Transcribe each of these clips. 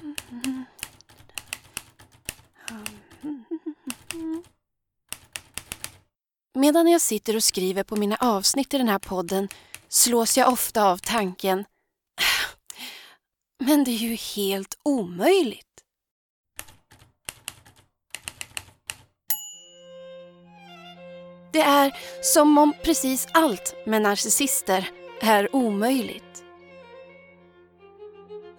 Mm-hmm. Medan jag sitter och skriver på mina avsnitt i den här podden slås jag ofta av tanken Men det är ju helt omöjligt. Det är som om precis allt med narcissister är omöjligt.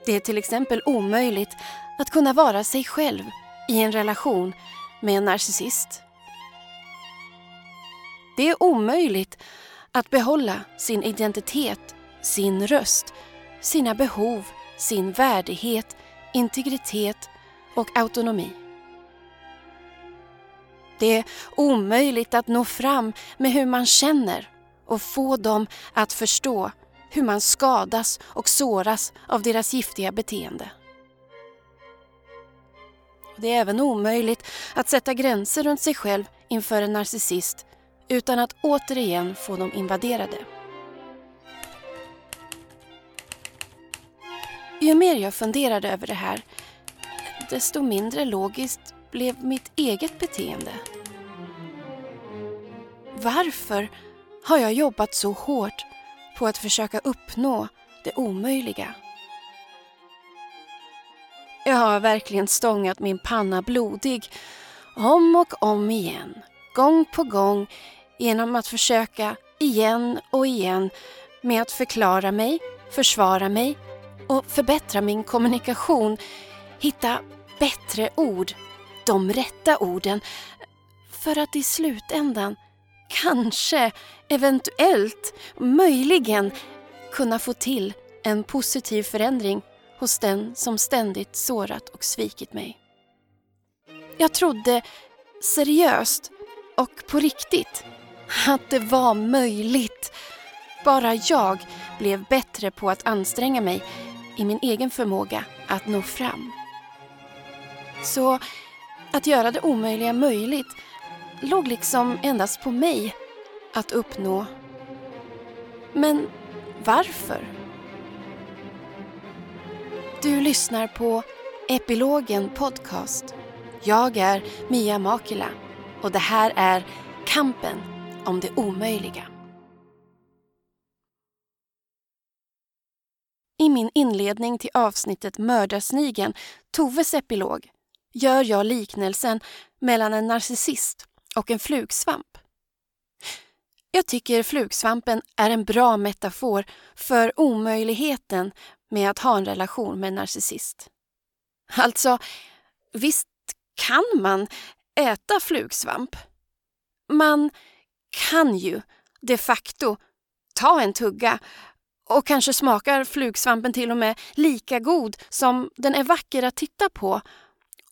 Det är till exempel omöjligt att kunna vara sig själv i en relation med en narcissist. Det är omöjligt att behålla sin identitet, sin röst, sina behov, sin värdighet, integritet och autonomi. Det är omöjligt att nå fram med hur man känner och få dem att förstå hur man skadas och såras av deras giftiga beteende. Det är även omöjligt att sätta gränser runt sig själv inför en narcissist utan att återigen få dem invaderade. Ju mer jag funderade över det här, desto mindre logiskt blev mitt eget beteende. Varför har jag jobbat så hårt på att försöka uppnå det omöjliga? Jag har verkligen stångat min panna blodig om och om igen, gång på gång genom att försöka igen och igen med att förklara mig, försvara mig och förbättra min kommunikation, hitta bättre ord, de rätta orden, för att i slutändan kanske, eventuellt, möjligen kunna få till en positiv förändring hos den som ständigt sårat och svikit mig. Jag trodde seriöst och på riktigt att det var möjligt. Bara jag blev bättre på att anstränga mig i min egen förmåga att nå fram. Så att göra det omöjliga möjligt låg liksom endast på mig att uppnå. Men varför? Du lyssnar på Epilogen Podcast. Jag är Mia Makila och det här är Kampen om det omöjliga. I min inledning till avsnittet Mördarsnigen, Toves epilog, gör jag liknelsen mellan en narcissist och en flugsvamp. Jag tycker flugsvampen är en bra metafor för omöjligheten med att ha en relation med en narcissist. Alltså, visst kan man äta flugsvamp. Man kan ju de facto ta en tugga och kanske smakar flugsvampen till och med lika god som den är vacker att titta på.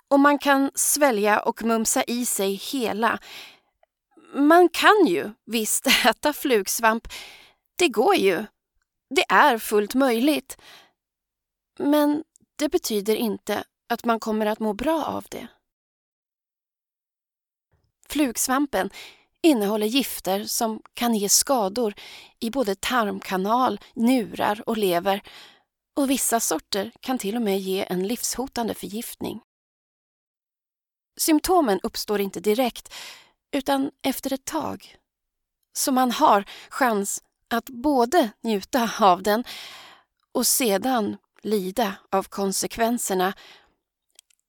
Och man kan svälja och mumsa i sig hela. Man kan ju visst äta flugsvamp. Det går ju. Det är fullt möjligt. Men det betyder inte att man kommer att må bra av det. Flugsvampen innehåller gifter som kan ge skador i både tarmkanal, njurar och lever och vissa sorter kan till och med ge en livshotande förgiftning. Symptomen uppstår inte direkt utan efter ett tag. Så man har chans att både njuta av den och sedan lida av konsekvenserna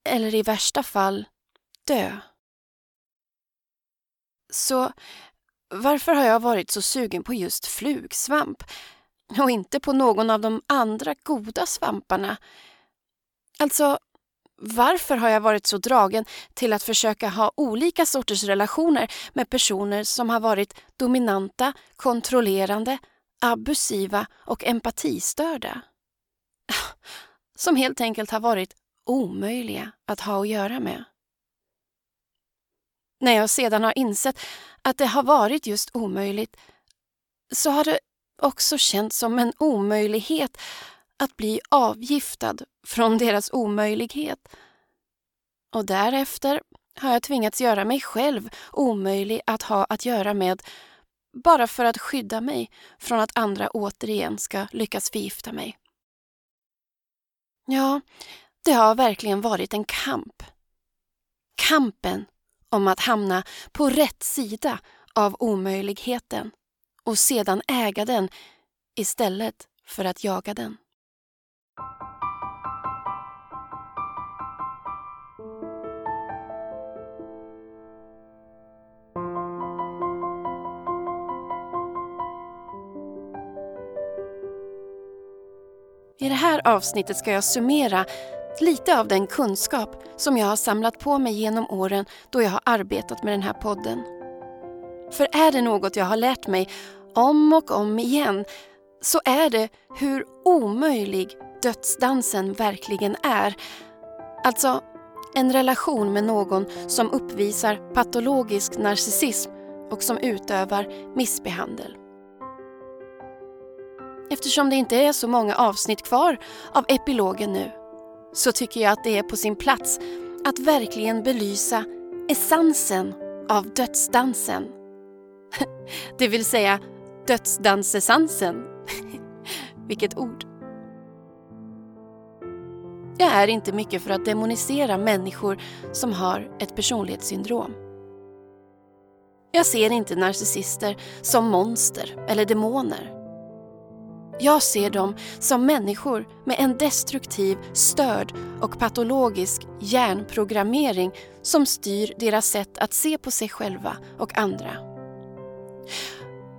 eller i värsta fall dö. Så varför har jag varit så sugen på just flugsvamp och inte på någon av de andra goda svamparna? Alltså, varför har jag varit så dragen till att försöka ha olika sorters relationer med personer som har varit dominanta, kontrollerande, abusiva och empatistörda? Som helt enkelt har varit omöjliga att ha att göra med. När jag sedan har insett att det har varit just omöjligt så har det också känts som en omöjlighet att bli avgiftad från deras omöjlighet. Och därefter har jag tvingats göra mig själv omöjlig att ha att göra med bara för att skydda mig från att andra återigen ska lyckas förgifta mig. Ja, Det har verkligen varit en kamp. Kampen om att hamna på rätt sida av omöjligheten och sedan äga den istället för att jaga den. I det här avsnittet ska jag summera lite av den kunskap som jag har samlat på mig genom åren då jag har arbetat med den här podden. För är det något jag har lärt mig om och om igen så är det hur omöjlig dödsdansen verkligen är. Alltså en relation med någon som uppvisar patologisk narcissism och som utövar missbehandel. Eftersom det inte är så många avsnitt kvar av epilogen nu så tycker jag att det är på sin plats att verkligen belysa essensen av dödsdansen. Det vill säga dödsdansessansen. Vilket ord. Jag är inte mycket för att demonisera människor som har ett personlighetssyndrom. Jag ser inte narcissister som monster eller demoner. Jag ser dem som människor med en destruktiv, störd och patologisk hjärnprogrammering som styr deras sätt att se på sig själva och andra.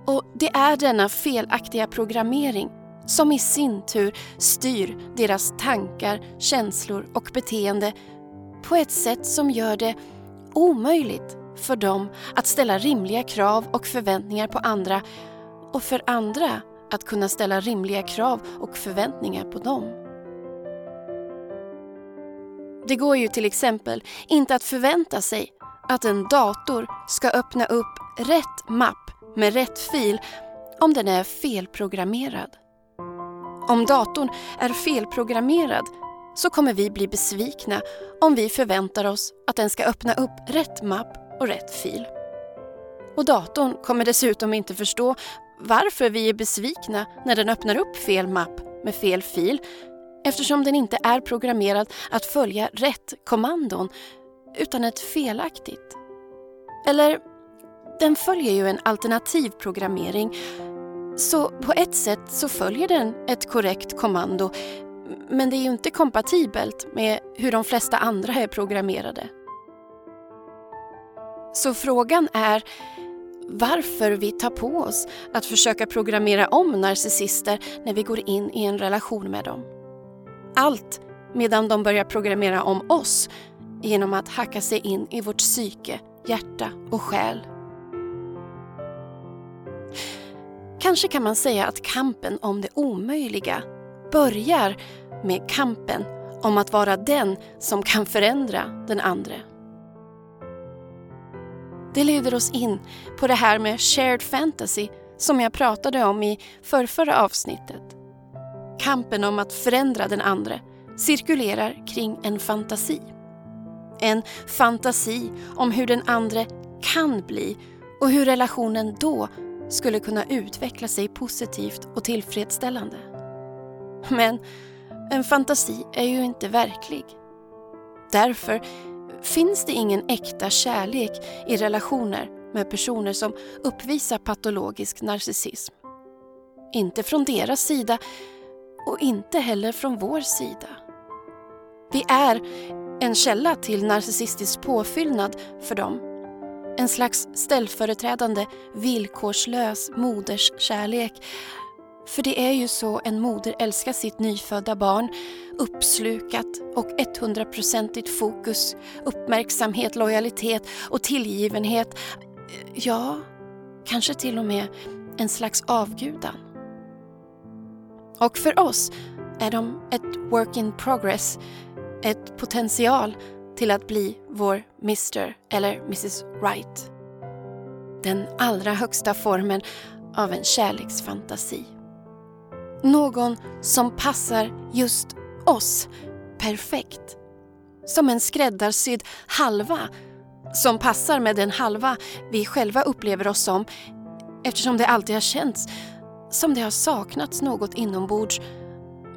Och det är denna felaktiga programmering som i sin tur styr deras tankar, känslor och beteende på ett sätt som gör det omöjligt för dem att ställa rimliga krav och förväntningar på andra och för andra att kunna ställa rimliga krav och förväntningar på dem. Det går ju till exempel inte att förvänta sig att en dator ska öppna upp rätt mapp med rätt fil om den är felprogrammerad. Om datorn är felprogrammerad så kommer vi bli besvikna om vi förväntar oss att den ska öppna upp rätt mapp och rätt fil. Och datorn kommer dessutom inte förstå varför vi är besvikna när den öppnar upp fel mapp med fel fil eftersom den inte är programmerad att följa rätt kommandon utan ett felaktigt. Eller, den följer ju en alternativ programmering så på ett sätt så följer den ett korrekt kommando men det är ju inte kompatibelt med hur de flesta andra är programmerade. Så frågan är varför vi tar på oss att försöka programmera om narcissister när vi går in i en relation med dem. Allt medan de börjar programmera om oss genom att hacka sig in i vårt psyke, hjärta och själ. Kanske kan man säga att kampen om det omöjliga börjar med kampen om att vara den som kan förändra den andre. Det leder oss in på det här med shared fantasy som jag pratade om i förrförra avsnittet. Kampen om att förändra den andre cirkulerar kring en fantasi. En fantasi om hur den andre kan bli och hur relationen då skulle kunna utveckla sig positivt och tillfredsställande. Men en fantasi är ju inte verklig. Därför finns det ingen äkta kärlek i relationer med personer som uppvisar patologisk narcissism. Inte från deras sida och inte heller från vår sida. Vi är en källa till narcissistisk påfyllnad för dem. En slags ställföreträdande villkorslös moderskärlek för det är ju så en moder älskar sitt nyfödda barn. Uppslukat och 100% fokus, uppmärksamhet, lojalitet och tillgivenhet. Ja, kanske till och med en slags avgudan. Och för oss är de ett work in progress, ett potential till att bli vår Mr eller Mrs Right. Den allra högsta formen av en kärleksfantasi. Någon som passar just oss perfekt. Som en skräddarsydd halva som passar med den halva vi själva upplever oss som eftersom det alltid har känts som det har saknats något inombords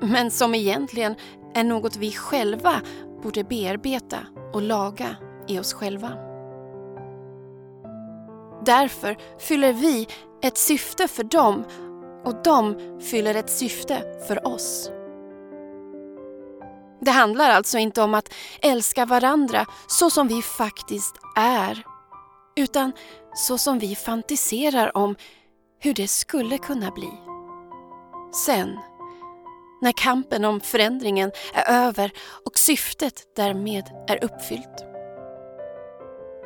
men som egentligen är något vi själva borde bearbeta och laga i oss själva. Därför fyller vi ett syfte för dem och de fyller ett syfte för oss. Det handlar alltså inte om att älska varandra så som vi faktiskt är, utan så som vi fantiserar om hur det skulle kunna bli. Sen, när kampen om förändringen är över och syftet därmed är uppfyllt.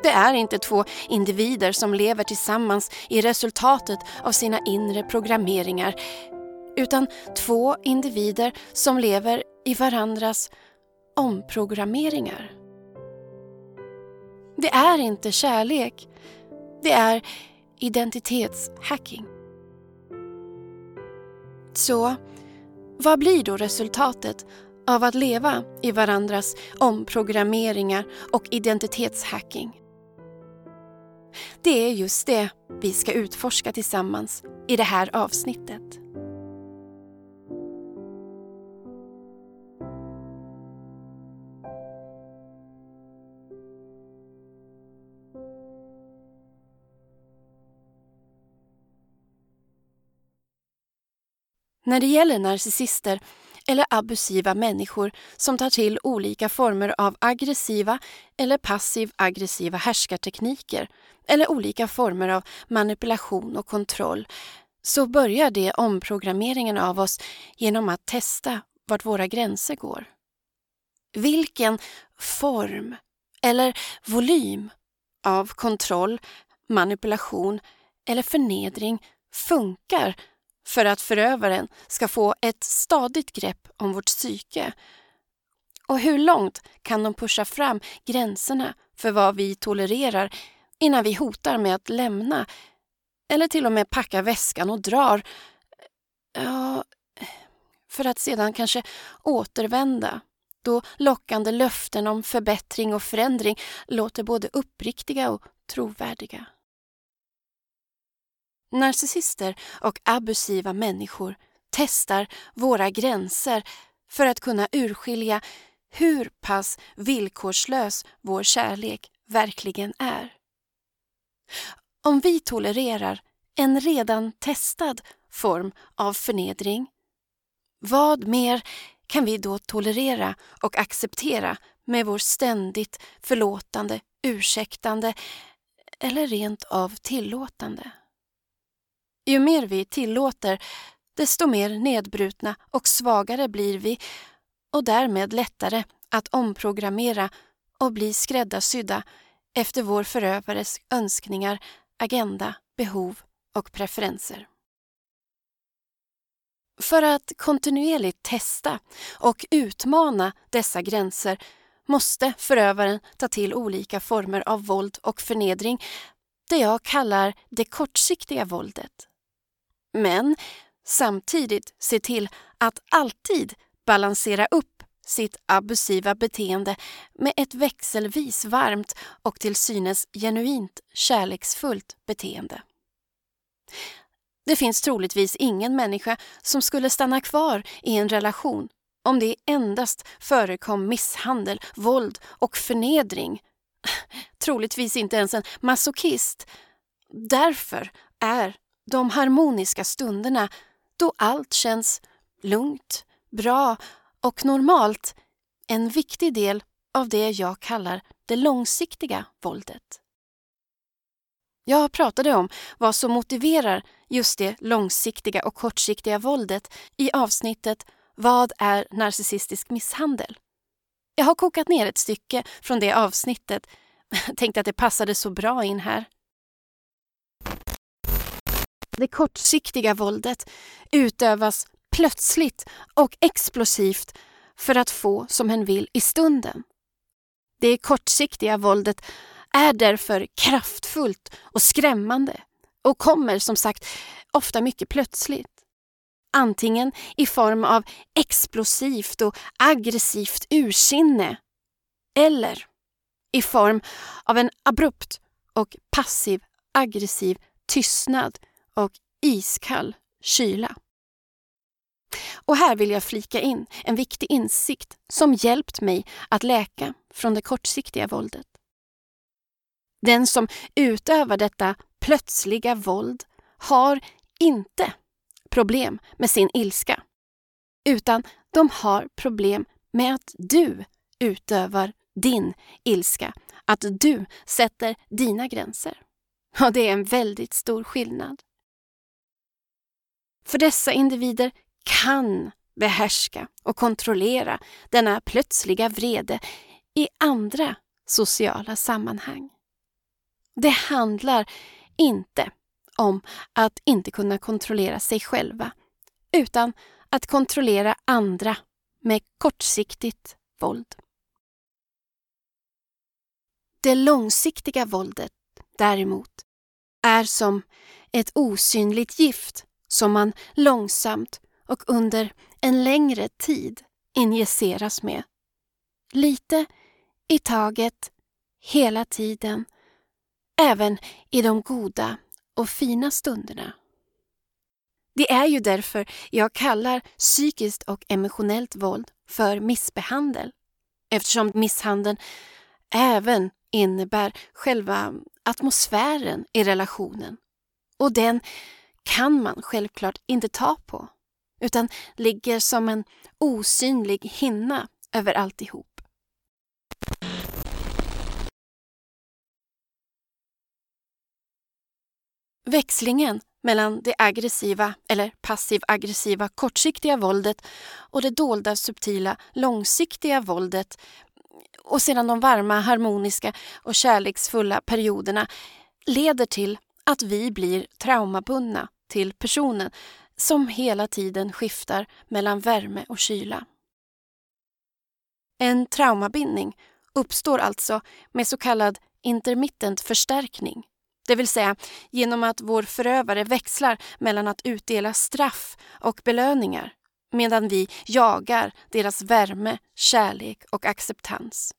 Det är inte två individer som lever tillsammans i resultatet av sina inre programmeringar utan två individer som lever i varandras omprogrammeringar. Det är inte kärlek. Det är identitetshacking. Så vad blir då resultatet av att leva i varandras omprogrammeringar och identitetshacking? Det är just det vi ska utforska tillsammans i det här avsnittet. När det gäller narcissister eller abusiva människor som tar till olika former av aggressiva eller passiv-aggressiva härskartekniker eller olika former av manipulation och kontroll så börjar det omprogrammeringen av oss genom att testa vart våra gränser går. Vilken form eller volym av kontroll, manipulation eller förnedring funkar för att förövaren ska få ett stadigt grepp om vårt psyke. Och hur långt kan de pusha fram gränserna för vad vi tolererar innan vi hotar med att lämna eller till och med packa väskan och drar. Ja, för att sedan kanske återvända då lockande löften om förbättring och förändring låter både uppriktiga och trovärdiga. Narcissister och abusiva människor testar våra gränser för att kunna urskilja hur pass villkorslös vår kärlek verkligen är. Om vi tolererar en redan testad form av förnedring, vad mer kan vi då tolerera och acceptera med vår ständigt förlåtande, ursäktande eller rent av tillåtande? Ju mer vi tillåter, desto mer nedbrutna och svagare blir vi och därmed lättare att omprogrammera och bli skräddarsydda efter vår förövares önskningar, agenda, behov och preferenser. För att kontinuerligt testa och utmana dessa gränser måste förövaren ta till olika former av våld och förnedring, det jag kallar det kortsiktiga våldet men samtidigt se till att alltid balansera upp sitt abusiva beteende med ett växelvis varmt och till synes genuint kärleksfullt beteende. Det finns troligtvis ingen människa som skulle stanna kvar i en relation om det endast förekom misshandel, våld och förnedring. Troligtvis inte ens en masochist. Därför är de harmoniska stunderna då allt känns lugnt, bra och normalt en viktig del av det jag kallar det långsiktiga våldet. Jag pratade om vad som motiverar just det långsiktiga och kortsiktiga våldet i avsnittet Vad är narcissistisk misshandel? Jag har kokat ner ett stycke från det avsnittet. Tänkte att det passade så bra in här. Det kortsiktiga våldet utövas plötsligt och explosivt för att få som hen vill i stunden. Det kortsiktiga våldet är därför kraftfullt och skrämmande och kommer som sagt ofta mycket plötsligt. Antingen i form av explosivt och aggressivt ursinne eller i form av en abrupt och passiv aggressiv tystnad och iskall kyla. Och här vill jag flika in en viktig insikt som hjälpt mig att läka från det kortsiktiga våldet. Den som utövar detta plötsliga våld har inte problem med sin ilska, utan de har problem med att du utövar din ilska, att du sätter dina gränser. Och det är en väldigt stor skillnad. För dessa individer kan behärska och kontrollera denna plötsliga vrede i andra sociala sammanhang. Det handlar inte om att inte kunna kontrollera sig själva, utan att kontrollera andra med kortsiktigt våld. Det långsiktiga våldet däremot är som ett osynligt gift som man långsamt och under en längre tid injiceras med. Lite i taget, hela tiden, även i de goda och fina stunderna. Det är ju därför jag kallar psykiskt och emotionellt våld för missbehandel. Eftersom misshandeln även innebär själva atmosfären i relationen. Och den kan man självklart inte ta på, utan ligger som en osynlig hinna över alltihop. Växlingen mellan det aggressiva eller passiv-aggressiva kortsiktiga våldet och det dolda subtila långsiktiga våldet och sedan de varma, harmoniska och kärleksfulla perioderna leder till att vi blir traumabundna till personen som hela tiden skiftar mellan värme och kyla. En traumabindning uppstår alltså med så kallad intermittent förstärkning det vill säga genom att vår förövare växlar mellan att utdela straff och belöningar medan vi jagar deras värme, kärlek och acceptans.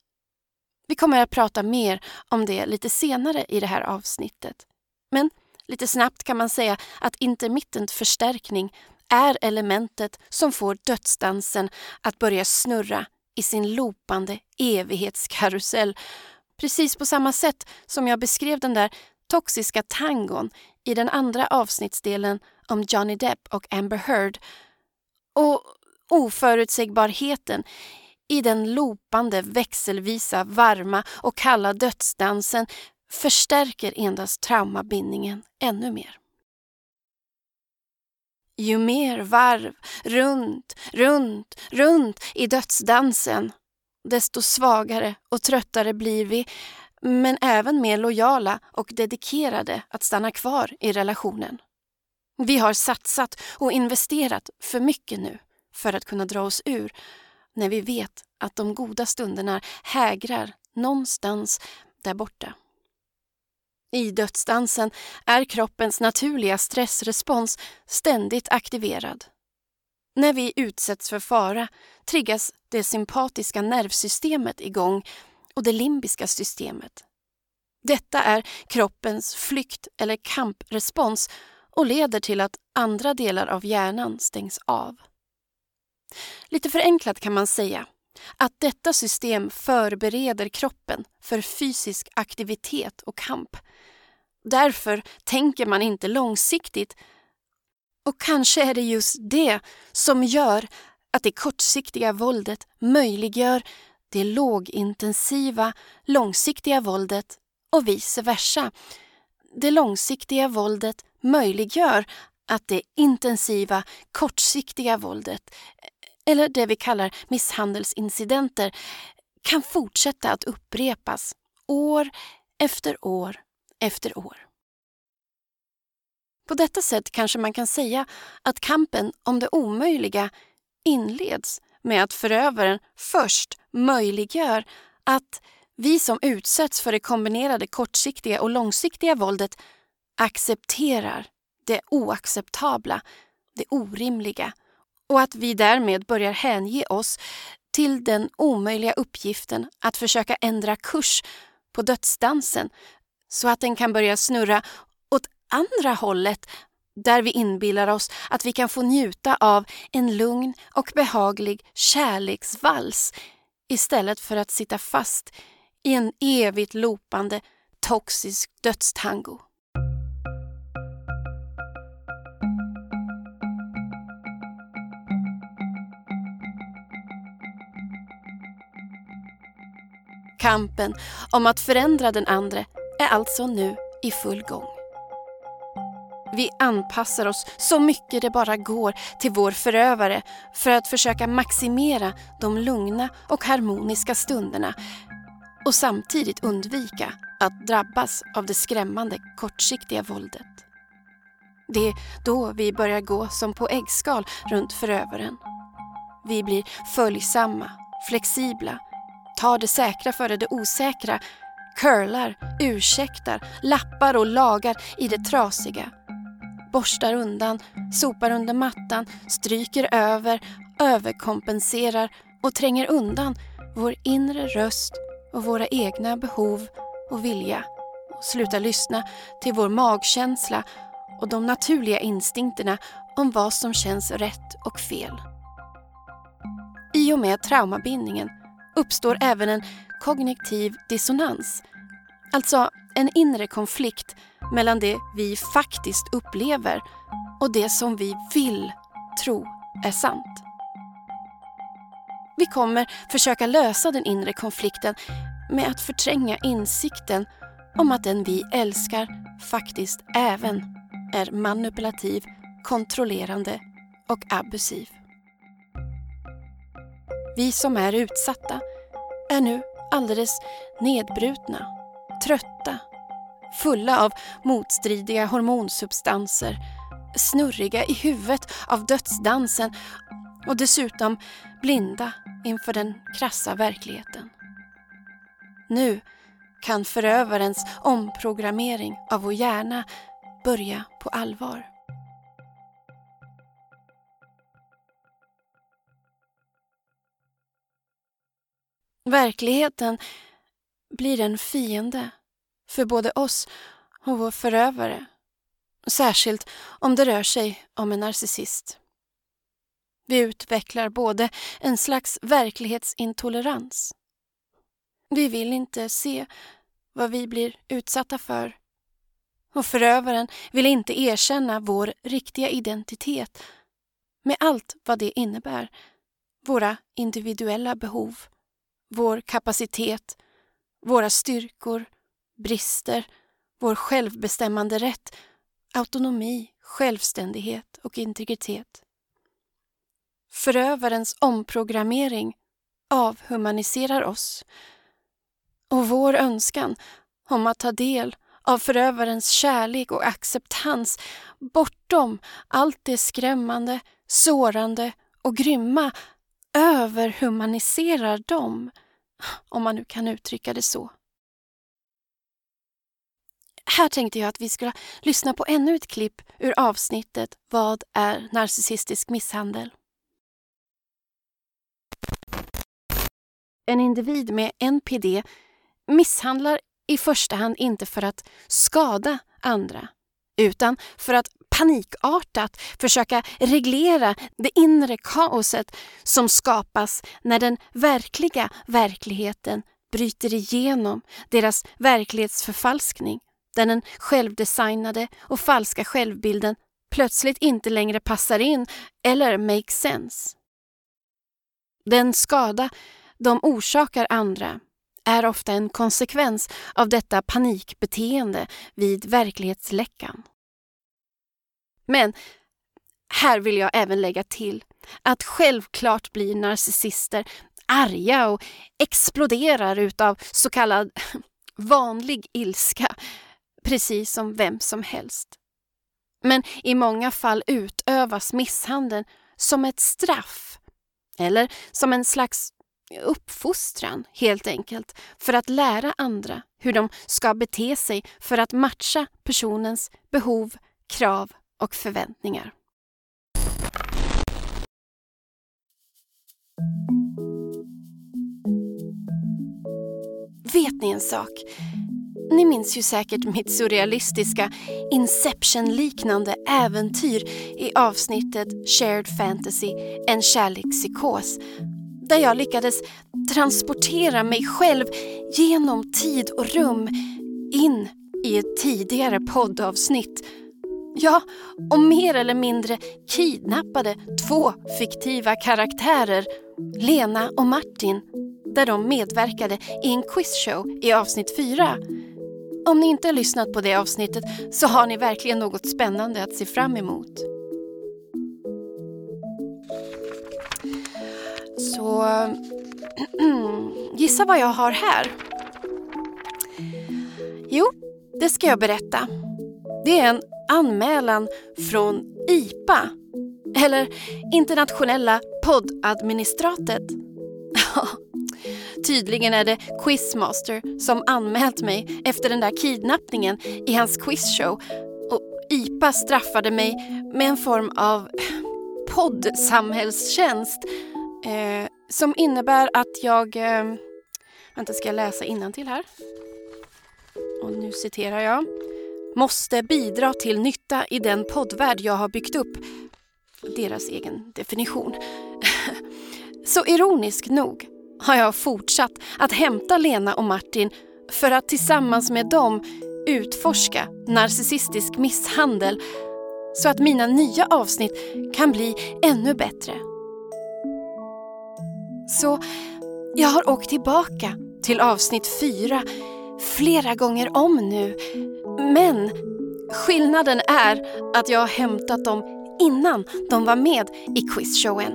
Vi kommer att prata mer om det lite senare i det här avsnittet. Men lite snabbt kan man säga att intermittent förstärkning är elementet som får dödsdansen att börja snurra i sin lopande evighetskarusell. Precis på samma sätt som jag beskrev den där toxiska tangon i den andra avsnittsdelen om Johnny Depp och Amber Heard och oförutsägbarheten i den lopande växelvisa varma och kalla dödsdansen förstärker endast traumabindningen ännu mer. Ju mer varv, runt, runt, runt i dödsdansen, desto svagare och tröttare blir vi men även mer lojala och dedikerade att stanna kvar i relationen. Vi har satsat och investerat för mycket nu för att kunna dra oss ur när vi vet att de goda stunderna hägrar någonstans där borta. I dödsdansen är kroppens naturliga stressrespons ständigt aktiverad. När vi utsätts för fara triggas det sympatiska nervsystemet igång och det limbiska systemet. Detta är kroppens flykt eller kamprespons och leder till att andra delar av hjärnan stängs av. Lite förenklat kan man säga att detta system förbereder kroppen för fysisk aktivitet och kamp. Därför tänker man inte långsiktigt och kanske är det just det som gör att det kortsiktiga våldet möjliggör det lågintensiva, långsiktiga våldet och vice versa. Det långsiktiga våldet möjliggör att det intensiva, kortsiktiga våldet, eller det vi kallar misshandelsincidenter, kan fortsätta att upprepas år efter år efter år. På detta sätt kanske man kan säga att kampen om det omöjliga inleds med att förövaren först möjliggör att vi som utsätts för det kombinerade kortsiktiga och långsiktiga våldet accepterar det oacceptabla, det orimliga och att vi därmed börjar hänge oss till den omöjliga uppgiften att försöka ändra kurs på dödsdansen så att den kan börja snurra åt andra hållet Där vi inbillar oss att vi kan få njuta av en lugn och behaglig kärleksvals istället för att sitta fast i en evigt lopande toxisk dödstango. Kampen om att förändra den andre är alltså nu i full gång. Vi anpassar oss så mycket det bara går till vår förövare för att försöka maximera de lugna och harmoniska stunderna och samtidigt undvika att drabbas av det skrämmande kortsiktiga våldet. Det är då vi börjar gå som på äggskal runt förövaren. Vi blir följsamma, flexibla, tar det säkra före det osäkra, curlar, ursäktar, lappar och lagar i det trasiga. Borstar undan, sopar under mattan, stryker över, överkompenserar och tränger undan vår inre röst och våra egna behov och vilja och slutar lyssna till vår magkänsla och de naturliga instinkterna om vad som känns rätt och fel. I och med traumabindningen uppstår även en kognitiv dissonans. Alltså en inre konflikt mellan det vi faktiskt upplever och det som vi vill tro är sant. Vi kommer försöka lösa den inre konflikten med att förtränga insikten om att den vi älskar faktiskt även är manipulativ, kontrollerande och abusiv. Vi som är utsatta är nu alldeles nedbrutna, trötta, fulla av motstridiga hormonsubstanser, snurriga i huvudet av dödsdansen och dessutom blinda inför den krassa verkligheten. Nu kan förövarens omprogrammering av vår hjärna börja på allvar. Verkligheten blir en fiende för både oss och vår förövare. Särskilt om det rör sig om en narcissist. Vi utvecklar både en slags verklighetsintolerans. Vi vill inte se vad vi blir utsatta för. Och förövaren vill inte erkänna vår riktiga identitet med allt vad det innebär. Våra individuella behov vår kapacitet, våra styrkor, brister, vår självbestämmande rätt, autonomi, självständighet och integritet. Förövarens omprogrammering avhumaniserar oss och vår önskan om att ta del av förövarens kärlek och acceptans bortom allt det skrämmande, sårande och grymma överhumaniserar dem, om man nu kan uttrycka det så. Här tänkte jag att vi skulle lyssna på ännu ett klipp ur avsnittet Vad är narcissistisk misshandel? En individ med NPD misshandlar i första hand inte för att skada andra utan för att panikartat försöka reglera det inre kaoset som skapas när den verkliga verkligheten bryter igenom deras verklighetsförfalskning där den självdesignade och falska självbilden plötsligt inte längre passar in eller makes sense. Den skada de orsakar andra är ofta en konsekvens av detta panikbeteende vid verklighetsläckan. Men här vill jag även lägga till att självklart blir narcissister arga och exploderar utav så kallad vanlig ilska, precis som vem som helst. Men i många fall utövas misshandeln som ett straff eller som en slags uppfostran helt enkelt för att lära andra hur de ska bete sig för att matcha personens behov, krav och förväntningar. Vet ni en sak? Ni minns ju säkert mitt surrealistiska Inception-liknande äventyr i avsnittet Shared Fantasy, en kärlekspsykos där jag lyckades transportera mig själv genom tid och rum in i ett tidigare poddavsnitt. Ja, och mer eller mindre kidnappade två fiktiva karaktärer, Lena och Martin, där de medverkade i en quizshow i avsnitt 4. Om ni inte har lyssnat på det avsnittet så har ni verkligen något spännande att se fram emot. Så gissa vad jag har här? Jo, det ska jag berätta. Det är en anmälan från IPA, eller Internationella poddadministratet. Tydligen är det Quizmaster som anmält mig efter den där kidnappningen i hans quizshow och IPA straffade mig med en form av poddsamhällstjänst eh, som innebär att jag... Eh, vänta, ska jag läsa till här? Och nu citerar jag. Måste bidra till nytta i den poddvärld jag har byggt upp. Deras egen definition. Så ironisk nog har jag fortsatt att hämta Lena och Martin för att tillsammans med dem utforska narcissistisk misshandel så att mina nya avsnitt kan bli ännu bättre. Så jag har åkt tillbaka till avsnitt fyra flera gånger om nu. Men skillnaden är att jag har hämtat dem innan de var med i quizshowen.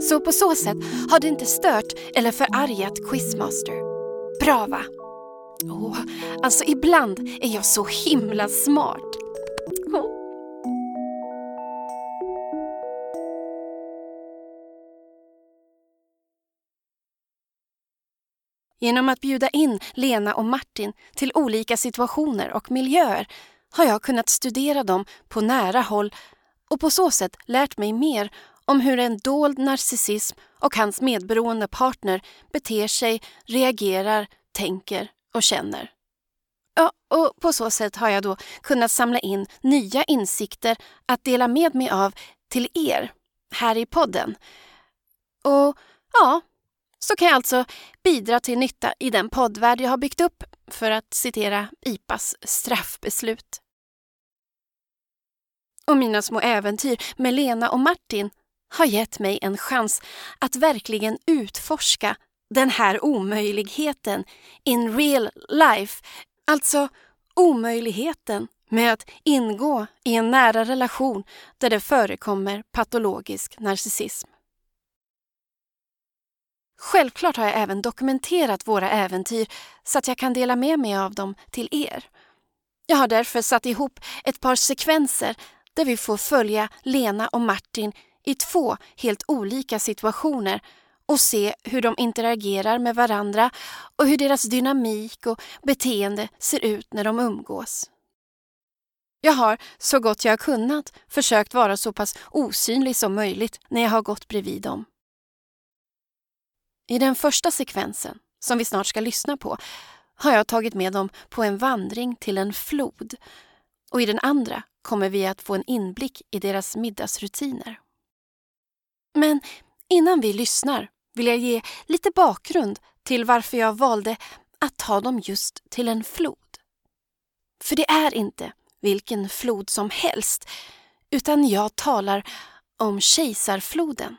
Så på så sätt har det inte stört eller förargat Quizmaster. Bra va? Oh, alltså ibland är jag så himla smart. Genom att bjuda in Lena och Martin till olika situationer och miljöer har jag kunnat studera dem på nära håll och på så sätt lärt mig mer om hur en dold narcissism och hans medberoende partner beter sig, reagerar, tänker och känner. Ja, och på så sätt har jag då kunnat samla in nya insikter att dela med mig av till er här i podden. Och ja, så kan jag alltså bidra till nytta i den poddvärld jag har byggt upp, för att citera IPAs straffbeslut. Och mina små äventyr med Lena och Martin har gett mig en chans att verkligen utforska den här omöjligheten in real life. Alltså omöjligheten med att ingå i en nära relation där det förekommer patologisk narcissism. Självklart har jag även dokumenterat våra äventyr så att jag kan dela med mig av dem till er. Jag har därför satt ihop ett par sekvenser där vi får följa Lena och Martin i två helt olika situationer och se hur de interagerar med varandra och hur deras dynamik och beteende ser ut när de umgås. Jag har, så gott jag har kunnat, försökt vara så pass osynlig som möjligt när jag har gått bredvid dem. I den första sekvensen, som vi snart ska lyssna på, har jag tagit med dem på en vandring till en flod och i den andra kommer vi att få en inblick i deras middagsrutiner. Men innan vi lyssnar vill jag ge lite bakgrund till varför jag valde att ta dem just till en flod. För det är inte vilken flod som helst, utan jag talar om Kejsarfloden.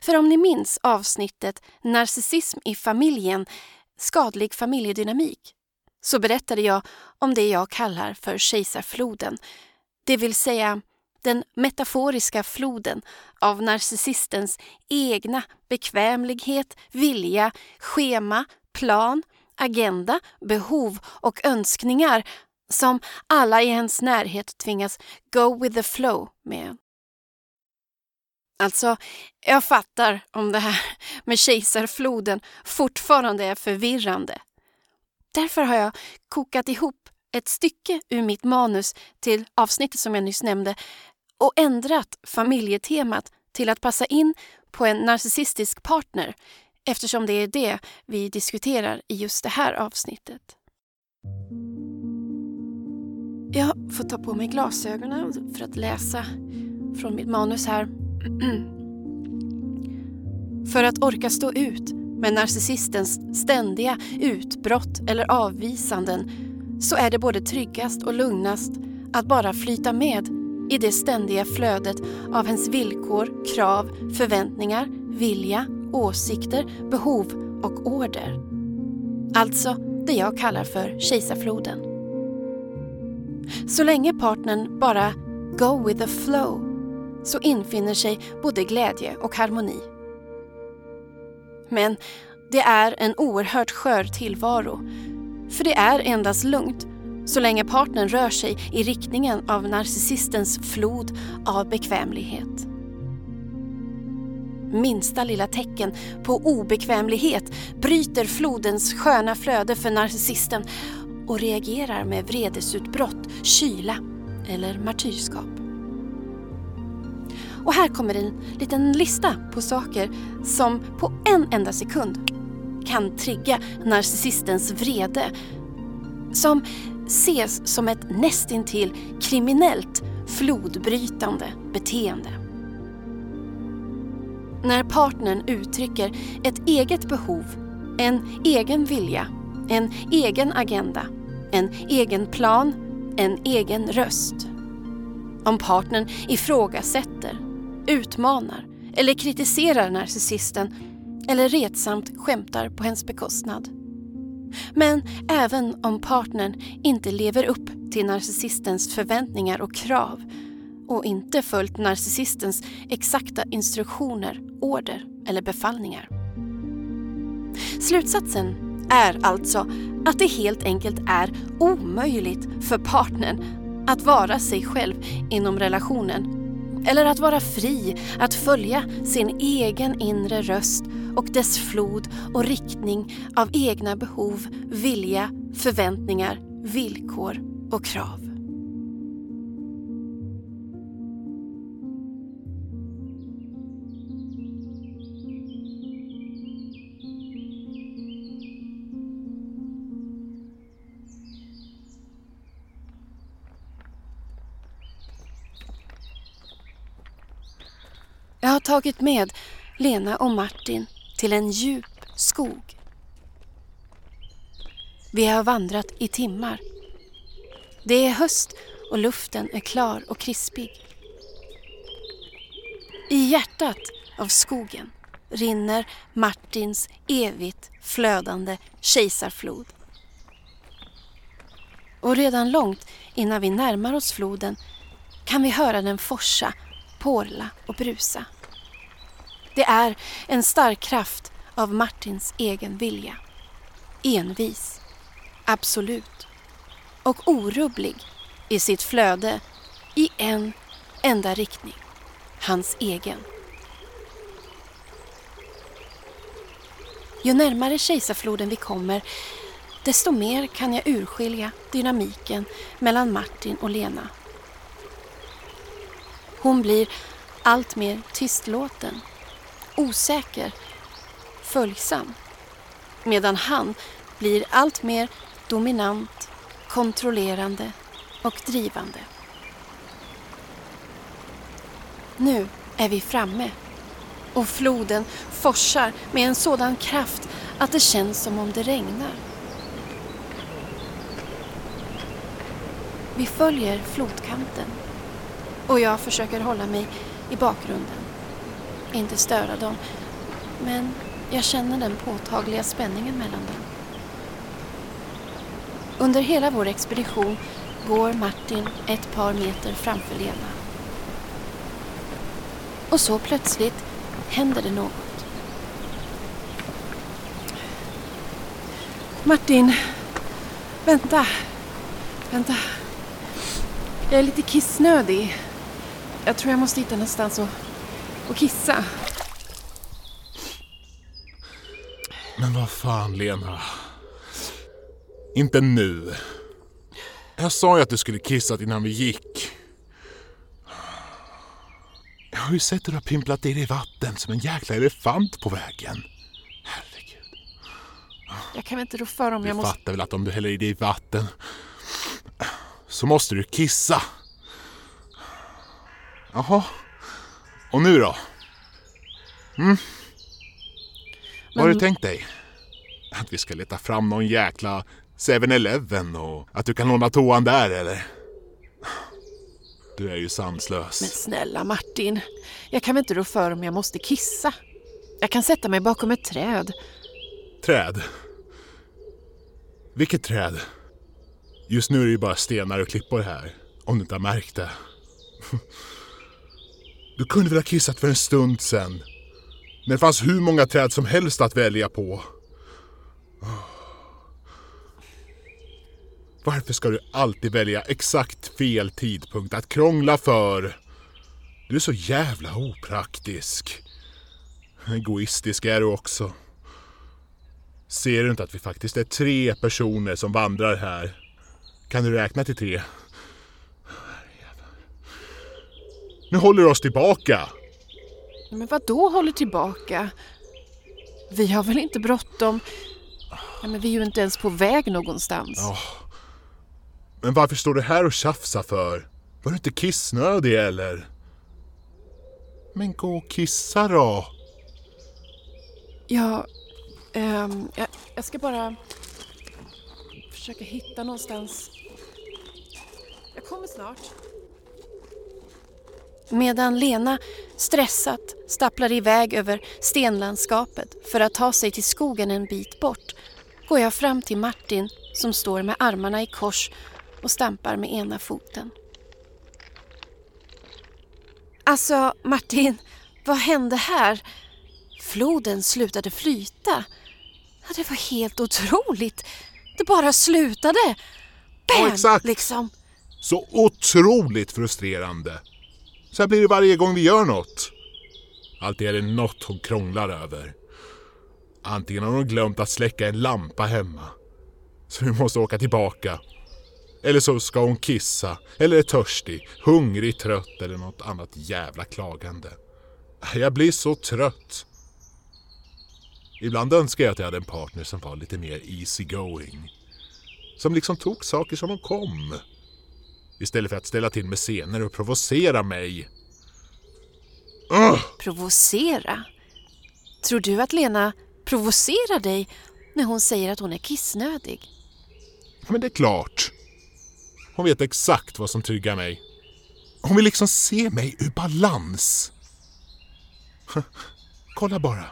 För om ni minns avsnittet Narcissism i familjen, skadlig familjedynamik, så berättade jag om det jag kallar för kejsarfloden, det vill säga den metaforiska floden av narcissistens egna bekvämlighet, vilja, schema, plan, agenda, behov och önskningar som alla i ens närhet tvingas go with the flow med. Alltså, jag fattar om det här med kejsarfloden fortfarande är förvirrande. Därför har jag kokat ihop ett stycke ur mitt manus till avsnittet som jag nyss nämnde och ändrat familjetemat till att passa in på en narcissistisk partner eftersom det är det vi diskuterar i just det här avsnittet. Jag får ta på mig glasögonen för att läsa från mitt manus här. För att orka stå ut med narcissistens ständiga utbrott eller avvisanden så är det både tryggast och lugnast att bara flyta med i det ständiga flödet av hens villkor, krav, förväntningar, vilja, åsikter, behov och order. Alltså det jag kallar för kejsarfloden. Så länge partnern bara go with the flow så infinner sig både glädje och harmoni. Men det är en oerhört skör tillvaro. För det är endast lugnt så länge partnern rör sig i riktningen av narcissistens flod av bekvämlighet. Minsta lilla tecken på obekvämlighet bryter flodens sköna flöde för narcissisten och reagerar med vredesutbrott, kyla eller martyrskap. Och här kommer en liten lista på saker som på en enda sekund kan trigga narcissistens vrede. Som ses som ett nästintill kriminellt flodbrytande beteende. När partnern uttrycker ett eget behov, en egen vilja, en egen agenda, en egen plan, en egen röst. Om partnern ifrågasätter, utmanar eller kritiserar narcissisten eller retsamt skämtar på hens bekostnad. Men även om partnern inte lever upp till narcissistens förväntningar och krav och inte följt narcissistens exakta instruktioner, order eller befallningar. Slutsatsen är alltså att det helt enkelt är omöjligt för partnern att vara sig själv inom relationen eller att vara fri att följa sin egen inre röst och dess flod och riktning av egna behov, vilja, förväntningar, villkor och krav. Jag har tagit med Lena och Martin till en djup skog. Vi har vandrat i timmar. Det är höst och luften är klar och krispig. I hjärtat av skogen rinner Martins evigt flödande kejsarflod. Och redan långt innan vi närmar oss floden kan vi höra den forsa porla och brusa. Det är en stark kraft av Martins egen vilja. Envis, absolut och orubblig i sitt flöde i en enda riktning, hans egen. Ju närmare kejsarfloden vi kommer desto mer kan jag urskilja dynamiken mellan Martin och Lena. Hon blir allt mer tystlåten, osäker, följsam. Medan han blir allt mer dominant, kontrollerande och drivande. Nu är vi framme och floden forsar med en sådan kraft att det känns som om det regnar. Vi följer flodkanten och jag försöker hålla mig i bakgrunden. Inte störa dem, men jag känner den påtagliga spänningen mellan dem. Under hela vår expedition går Martin ett par meter framför Lena. Och så plötsligt händer det något. Martin, vänta. Vänta. Jag är lite kissnödig. Jag tror jag måste hitta någonstans att, att kissa. Men vad fan, Lena. Inte nu. Jag sa ju att du skulle kissat innan vi gick. Jag har ju sett hur du har pimplat i dig vatten som en jäkla elefant på vägen. Herregud. Jag kan väl inte rå för om Du jag måste... fattar väl att om du häller i dig vatten så måste du kissa. Jaha. Och nu då? Mm? Vad har du tänkt dig? Att vi ska leta fram någon jäkla 7-Eleven och att du kan låna toan där eller? Du är ju sanslös. Men snälla Martin, jag kan väl inte rå för om jag måste kissa? Jag kan sätta mig bakom ett träd. Träd? Vilket träd? Just nu är det ju bara stenar och klippor här, om du inte har märkt det. Du kunde väl ha kissat för en stund sen? När det fanns hur många träd som helst att välja på. Varför ska du alltid välja exakt fel tidpunkt att krångla för? Du är så jävla opraktisk. Egoistisk är du också. Ser du inte att vi faktiskt är tre personer som vandrar här? Kan du räkna till tre? Nu håller du oss tillbaka. Men vad då håller tillbaka? Vi har väl inte bråttom? Ja, men vi är ju inte ens på väg någonstans. Ja. Men varför står du här och tjafsar för? Var du inte kissnödig eller? Men gå och kissa då. Ja, ehm, jag, jag ska bara försöka hitta någonstans. Jag kommer snart. Medan Lena stressat stapplar iväg över stenlandskapet för att ta sig till skogen en bit bort går jag fram till Martin som står med armarna i kors och stampar med ena foten. Alltså, Martin, vad hände här? Floden slutade flyta. Ja, det var helt otroligt. Det bara slutade. Bam, Ja, exakt. liksom. Så otroligt frustrerande. Så här blir det varje gång vi gör något. Alltid är det något hon krånglar över. Antingen har hon glömt att släcka en lampa hemma. Så vi måste åka tillbaka. Eller så ska hon kissa, eller är törstig, hungrig, trött eller något annat jävla klagande. Jag blir så trött. Ibland önskar jag att jag hade en partner som var lite mer easy going. Som liksom tog saker som de kom. Istället för att ställa till med scener och provocera mig. Ugh! Provocera? Tror du att Lena provocerar dig när hon säger att hon är kissnödig? Men det är klart. Hon vet exakt vad som tryggar mig. Hon vill liksom se mig ur balans. Kolla bara.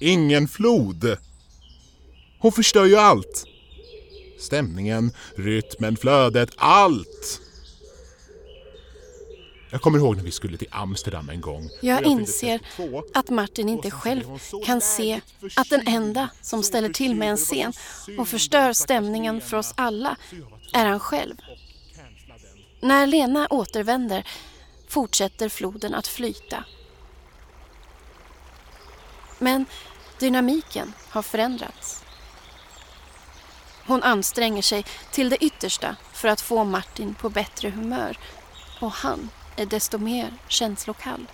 Ingen flod. Hon förstör ju allt. Stämningen, rytmen, flödet, allt. Jag kommer ihåg när vi skulle till Amsterdam en gång. Jag inser 32. att Martin inte själv kan se att den enda som ställer till med en scen och förstör stämningen för oss alla är han själv. När Lena återvänder fortsätter floden att flyta. Men dynamiken har förändrats. Hon anstränger sig till det yttersta för att få Martin på bättre humör och han är desto mer känslokall.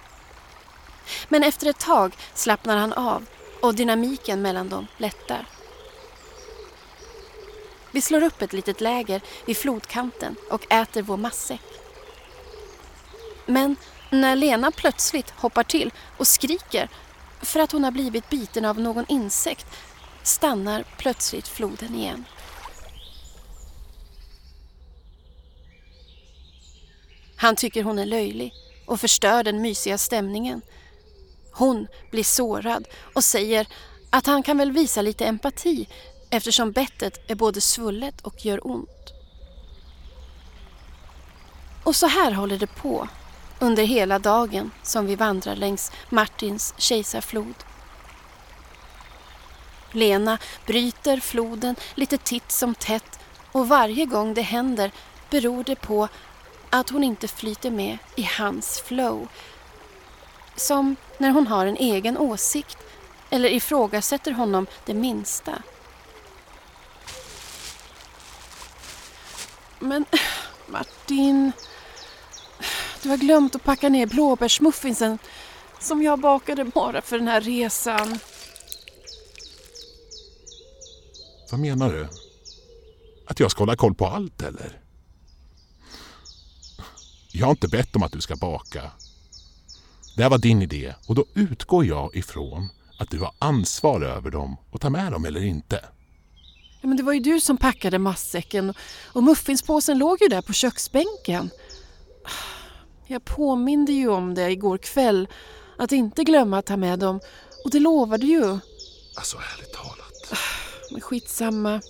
Men efter ett tag slappnar han av och dynamiken mellan dem lättar. Vi slår upp ett litet läger vid flodkanten och äter vår matsäck. Men när Lena plötsligt hoppar till och skriker för att hon har blivit biten av någon insekt stannar plötsligt floden igen. Han tycker hon är löjlig och förstör den mysiga stämningen. Hon blir sårad och säger att han kan väl visa lite empati eftersom bettet är både svullet och gör ont. Och så här håller det på under hela dagen som vi vandrar längs Martins kejsarflod. Lena bryter floden lite titt som tätt och varje gång det händer beror det på att hon inte flyter med i hans flow. Som när hon har en egen åsikt eller ifrågasätter honom det minsta. Men Martin, du har glömt att packa ner blåbärsmuffinsen som jag bakade bara för den här resan. Vad menar du? Att jag ska hålla koll på allt eller? Jag har inte bett om att du ska baka. Det här var din idé och då utgår jag ifrån att du har ansvar över dem och tar med dem eller inte. Ja, men det var ju du som packade matsäcken och muffinspåsen låg ju där på köksbänken. Jag påminde ju om det igår kväll, att inte glömma att ta med dem och det lovade ju. Alltså ärligt talat. Men skitsamma,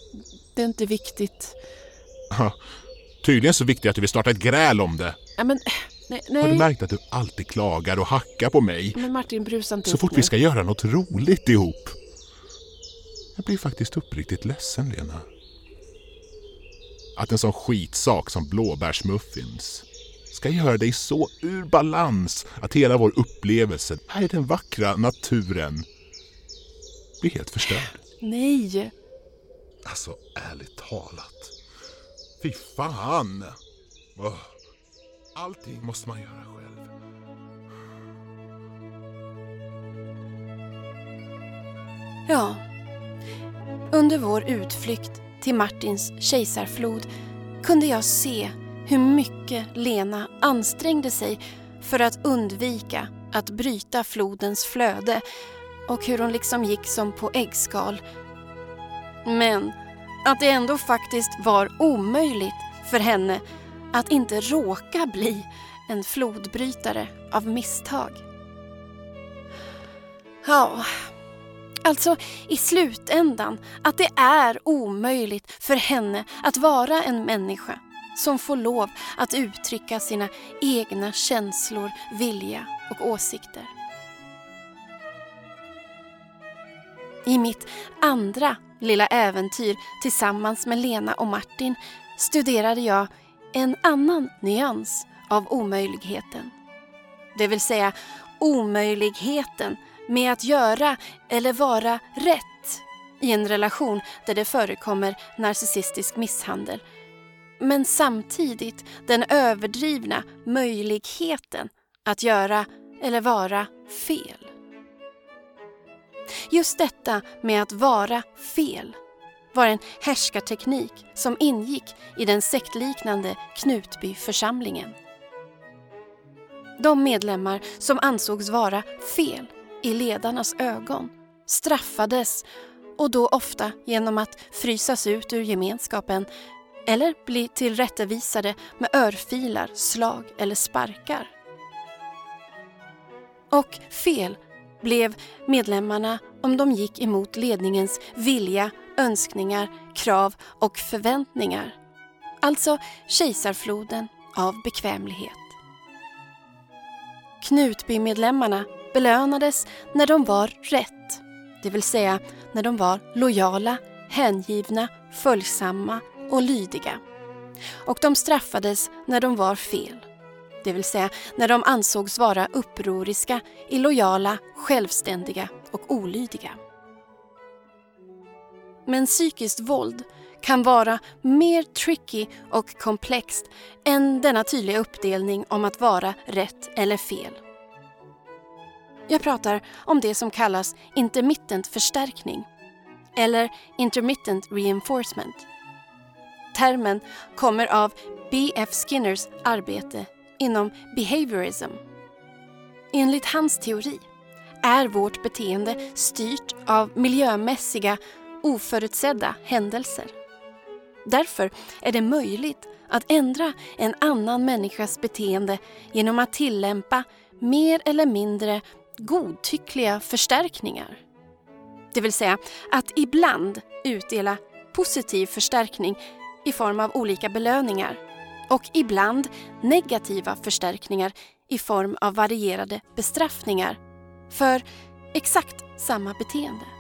det är inte viktigt. Ja, tydligen så viktigt att du vill starta ett gräl om det. Ja, men, nej, nej. Har du märkt att du alltid klagar och hackar på mig? Men Martin, brusa inte Så fort nu. vi ska göra något roligt ihop. Jag blir faktiskt uppriktigt ledsen, Lena. Att en sån skitsak som blåbärsmuffins ska göra dig så ur balans att hela vår upplevelse här i den vackra naturen blir helt förstörd. Nej, Alltså, ärligt talat. Fy fan! Åh. Allting måste man göra själv. Ja. Under vår utflykt till Martins kejsarflod kunde jag se hur mycket Lena ansträngde sig för att undvika att bryta flodens flöde och hur hon liksom gick som på äggskal. Men att det ändå faktiskt var omöjligt för henne att inte råka bli en flodbrytare av misstag. Ja, Alltså i slutändan att det är omöjligt för henne att vara en människa som får lov att uttrycka sina egna känslor, vilja och åsikter. I mitt andra lilla äventyr tillsammans med Lena och Martin studerade jag en annan nyans av omöjligheten. Det vill säga omöjligheten med att göra eller vara rätt i en relation där det förekommer narcissistisk misshandel. Men samtidigt den överdrivna möjligheten att göra eller vara fel. Just detta med att vara fel var en härskarteknik som ingick i den sektliknande Knutbyförsamlingen. De medlemmar som ansågs vara fel i ledarnas ögon straffades och då ofta genom att frysas ut ur gemenskapen eller bli tillrättavisade med örfilar, slag eller sparkar. Och fel blev medlemmarna om de gick emot ledningens vilja, önskningar, krav och förväntningar. Alltså kejsarfloden av bekvämlighet. Knutbymedlemmarna belönades när de var rätt, det vill säga när de var lojala, hängivna, följsamma och lydiga. Och de straffades när de var fel, det vill säga när de ansågs vara upproriska, illojala, självständiga och olydiga. Men psykiskt våld kan vara mer tricky och komplext än denna tydliga uppdelning om att vara rätt eller fel. Jag pratar om det som kallas intermittent förstärkning eller intermittent reinforcement. Termen kommer av B.F. Skinners arbete inom behaviorism. Enligt hans teori är vårt beteende styrt av miljömässiga, oförutsedda händelser. Därför är det möjligt att ändra en annan människas beteende genom att tillämpa mer eller mindre godtyckliga förstärkningar. Det vill säga att ibland utdela positiv förstärkning i form av olika belöningar och ibland negativa förstärkningar i form av varierade bestraffningar för exakt samma beteende.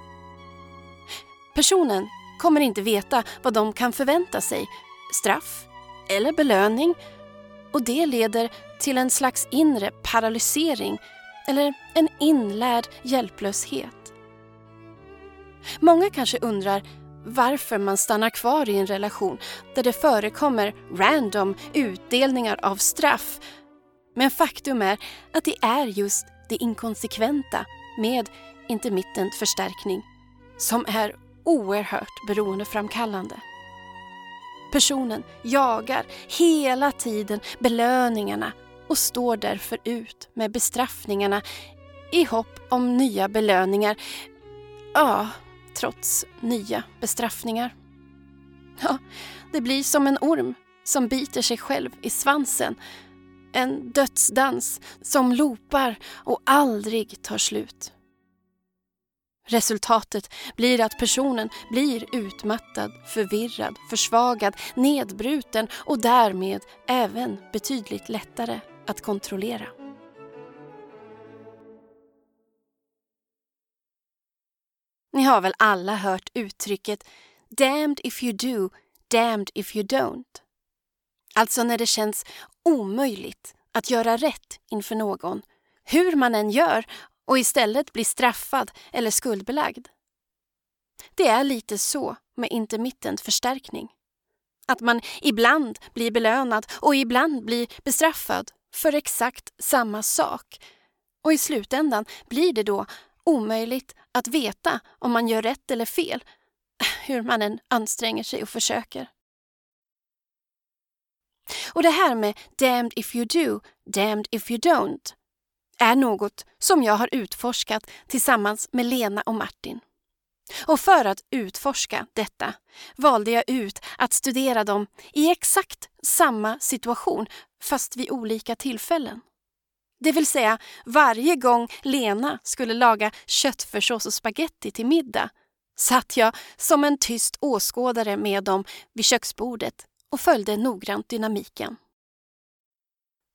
Personen kommer inte veta vad de kan förvänta sig, straff eller belöning och det leder till en slags inre paralysering eller en inlärd hjälplöshet. Många kanske undrar varför man stannar kvar i en relation där det förekommer random utdelningar av straff. Men faktum är att det är just det inkonsekventa med intermittent förstärkning som är oerhört beroendeframkallande. Personen jagar hela tiden belöningarna och står därför ut med bestraffningarna i hopp om nya belöningar. Ja, trots nya bestraffningar. Ja, det blir som en orm som biter sig själv i svansen. En dödsdans som lopar och aldrig tar slut. Resultatet blir att personen blir utmattad, förvirrad, försvagad, nedbruten och därmed även betydligt lättare att kontrollera. Ni har väl alla hört uttrycket “damned if you do, damned if you don't”? Alltså när det känns omöjligt att göra rätt inför någon, hur man än gör och istället blir straffad eller skuldbelagd. Det är lite så med intermittent förstärkning. Att man ibland blir belönad och ibland blir bestraffad för exakt samma sak. Och i slutändan blir det då omöjligt att veta om man gör rätt eller fel, hur man än anstränger sig och försöker. Och det här med damned if you do, damned if you don't är något som jag har utforskat tillsammans med Lena och Martin. Och för att utforska detta valde jag ut att studera dem i exakt samma situation fast vid olika tillfällen. Det vill säga varje gång Lena skulle laga köttfärssås och spaghetti till middag satt jag som en tyst åskådare med dem vid köksbordet och följde noggrant dynamiken.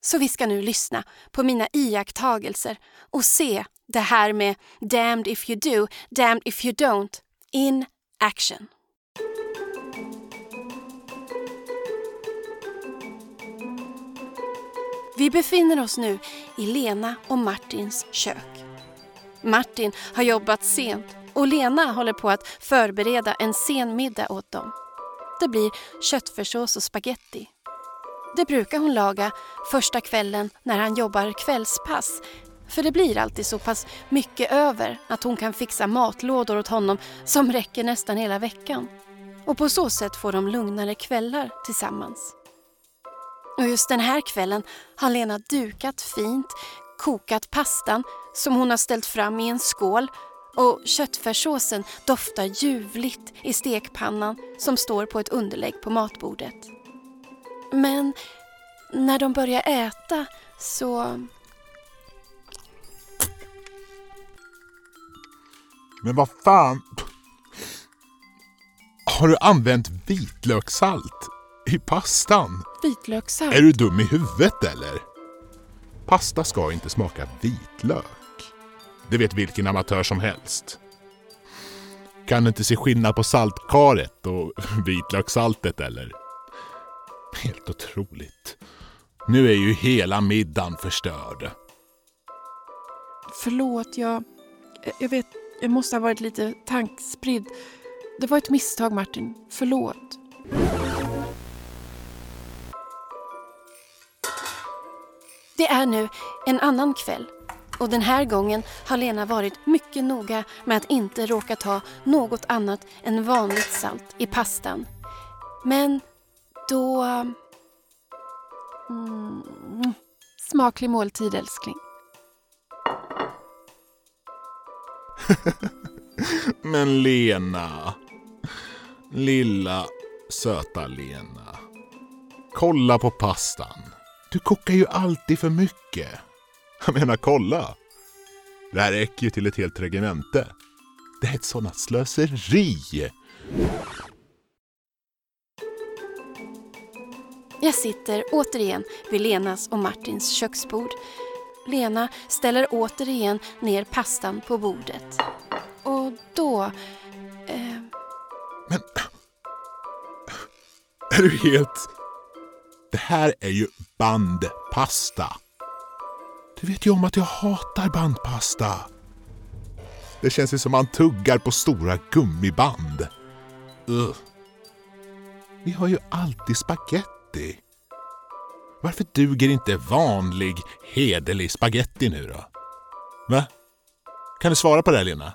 Så vi ska nu lyssna på mina iakttagelser och se det här med damned if you do, damned if you don't in action. Vi befinner oss nu i Lena och Martins kök. Martin har jobbat sent och Lena håller på att förbereda en sen middag åt dem. Det blir köttfärssås och spaghetti. Det brukar hon laga första kvällen när han jobbar kvällspass. För det blir alltid så pass mycket över att hon kan fixa matlådor åt honom som räcker nästan hela veckan. Och på så sätt får de lugnare kvällar tillsammans. Och just den här kvällen har Lena dukat fint, kokat pastan som hon har ställt fram i en skål och köttfärssåsen doftar ljuvligt i stekpannan som står på ett underlägg på matbordet. Men när de börjar äta så... Men vad fan? Har du använt vitlökssalt i pastan? Vitlökssalt? Är du dum i huvudet eller? Pasta ska inte smaka vitlök. Det vet vilken amatör som helst. Kan du inte se skillnad på saltkaret och vitlökssaltet eller? Helt otroligt. Nu är ju hela middagen förstörd. Förlåt, jag... Jag vet, jag måste ha varit lite tankspridd. Det var ett misstag, Martin. Förlåt. Det är nu en annan kväll och den här gången har Lena varit mycket noga med att inte råka ta något annat än vanligt salt i pastan. Men då... Mm, smaklig måltid, älskling. Men Lena. Lilla söta Lena. Kolla på pastan. Du kokar ju alltid för mycket. Jag menar, kolla. Det här räcker ju till ett helt regemente. Det är ett sådant slöseri. Jag sitter återigen vid Lenas och Martins köksbord. Lena ställer återigen ner pastan på bordet. Och då... Eh... Men... Är du helt... Det här är ju bandpasta. Du vet ju om att jag hatar bandpasta. Det känns ju som man tuggar på stora gummiband. Ugh. Vi har ju alltid spaghetti. Varför duger inte vanlig, hederlig spaghetti nu då? Va? Kan du svara på det, Lena?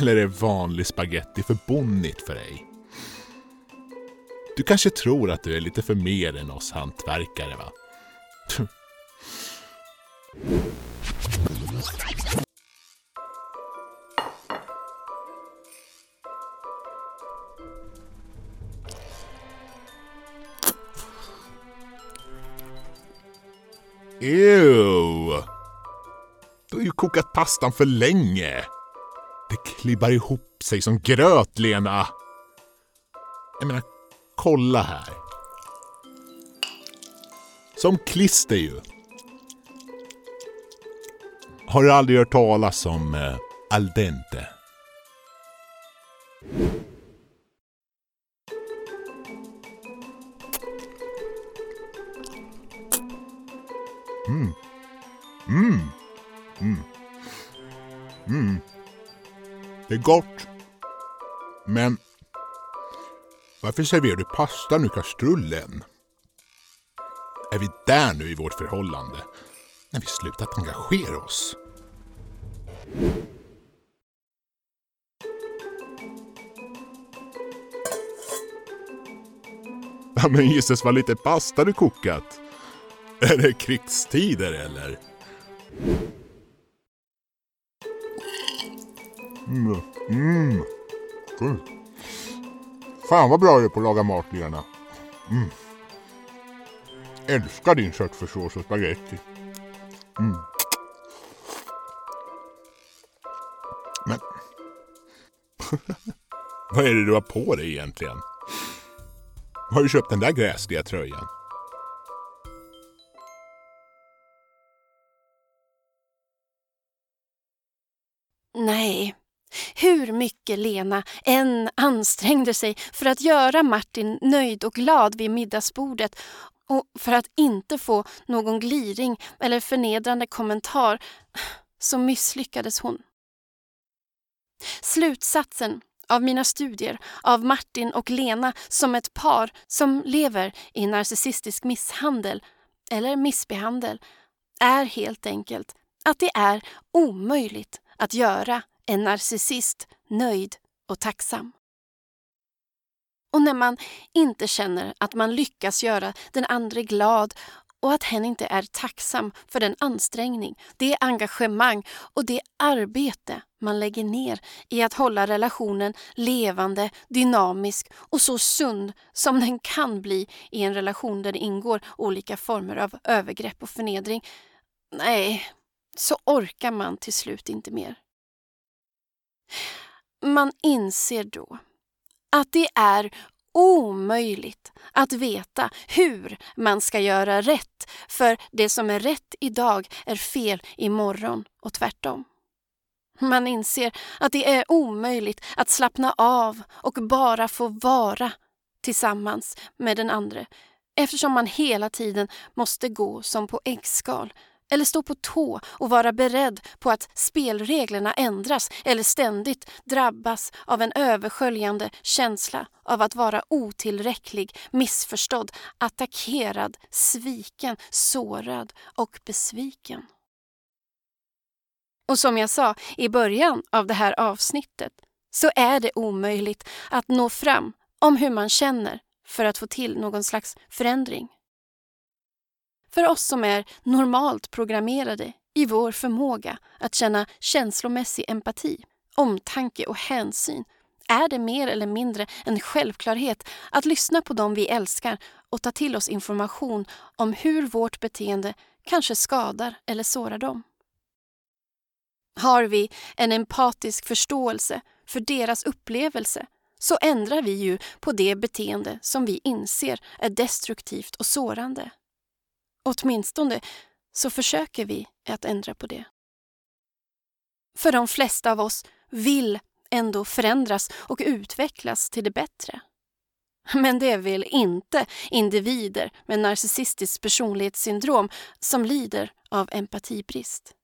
Eller är vanlig spaghetti för bonnigt för dig? Du kanske tror att du är lite för mer än oss hantverkare va? Ew! Du har ju kokat pastan för länge. Det klibbar ihop sig som gröt, Lena. Jag menar, kolla här. Som klister ju. Har du aldrig hört talas om eh, al dente? Mm. Mm. Mm. Mm. Det är gott. Men varför serverar du pastan ur kastrullen? Är vi där nu i vårt förhållande? När vi slutat engagera oss? Ja men gisses vad lite pasta du kokat. Är det krigstider eller? Mm. Mm. Mm. Fan vad bra du är på att laga mat Lena. Mm. Älskar din köttfärssås och spagetti. Mm. Men... vad är det du har på dig egentligen? Har du köpt den där gräsliga tröjan? Mycket Lena än ansträngde sig för att göra Martin nöjd och glad vid middagsbordet och för att inte få någon gliring eller förnedrande kommentar så misslyckades hon. Slutsatsen av mina studier av Martin och Lena som ett par som lever i narcissistisk misshandel eller missbehandel är helt enkelt att det är omöjligt att göra en narcissist nöjd och tacksam. Och när man inte känner att man lyckas göra den andra glad och att hen inte är tacksam för den ansträngning, det engagemang och det arbete man lägger ner i att hålla relationen levande, dynamisk och så sund som den kan bli i en relation där det ingår olika former av övergrepp och förnedring. Nej, så orkar man till slut inte mer. Man inser då att det är omöjligt att veta hur man ska göra rätt för det som är rätt idag är fel imorgon och tvärtom. Man inser att det är omöjligt att slappna av och bara få vara tillsammans med den andre. eftersom man hela tiden måste gå som på äggskal eller stå på tå och vara beredd på att spelreglerna ändras eller ständigt drabbas av en översköljande känsla av att vara otillräcklig, missförstådd, attackerad, sviken, sårad och besviken. Och som jag sa i början av det här avsnittet så är det omöjligt att nå fram om hur man känner för att få till någon slags förändring. För oss som är normalt programmerade i vår förmåga att känna känslomässig empati, omtanke och hänsyn är det mer eller mindre en självklarhet att lyssna på dem vi älskar och ta till oss information om hur vårt beteende kanske skadar eller sårar dem. Har vi en empatisk förståelse för deras upplevelse så ändrar vi ju på det beteende som vi inser är destruktivt och sårande. Åtminstone så försöker vi att ändra på det. För de flesta av oss vill ändå förändras och utvecklas till det bättre. Men det vill inte individer med narcissistiskt personlighetssyndrom som lider av empatibrist.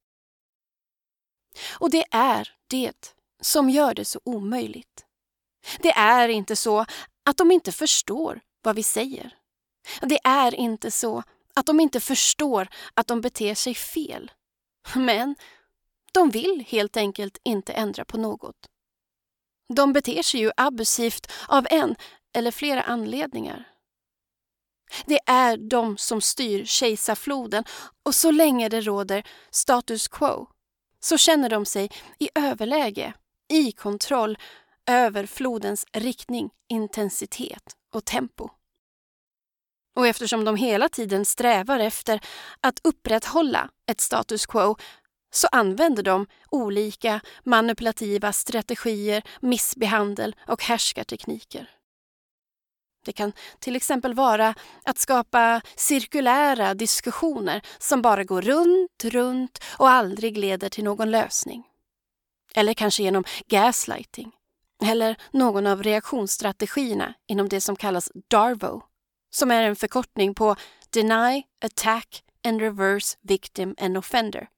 Och det är det som gör det så omöjligt. Det är inte så att de inte förstår vad vi säger. Det är inte så att de inte förstår att de beter sig fel. Men de vill helt enkelt inte ändra på något. De beter sig ju abusivt av en, eller flera anledningar. Det är de som styr kejsarfloden och så länge det råder status quo så känner de sig i överläge, i kontroll över flodens riktning, intensitet och tempo. Och eftersom de hela tiden strävar efter att upprätthålla ett status quo så använder de olika manipulativa strategier, missbehandel och härskartekniker. Det kan till exempel vara att skapa cirkulära diskussioner som bara går runt, runt och aldrig leder till någon lösning. Eller kanske genom gaslighting. Eller någon av reaktionsstrategierna inom det som kallas DARVO, som är en förkortning på Deny, Attack and Reverse Victim and Offender.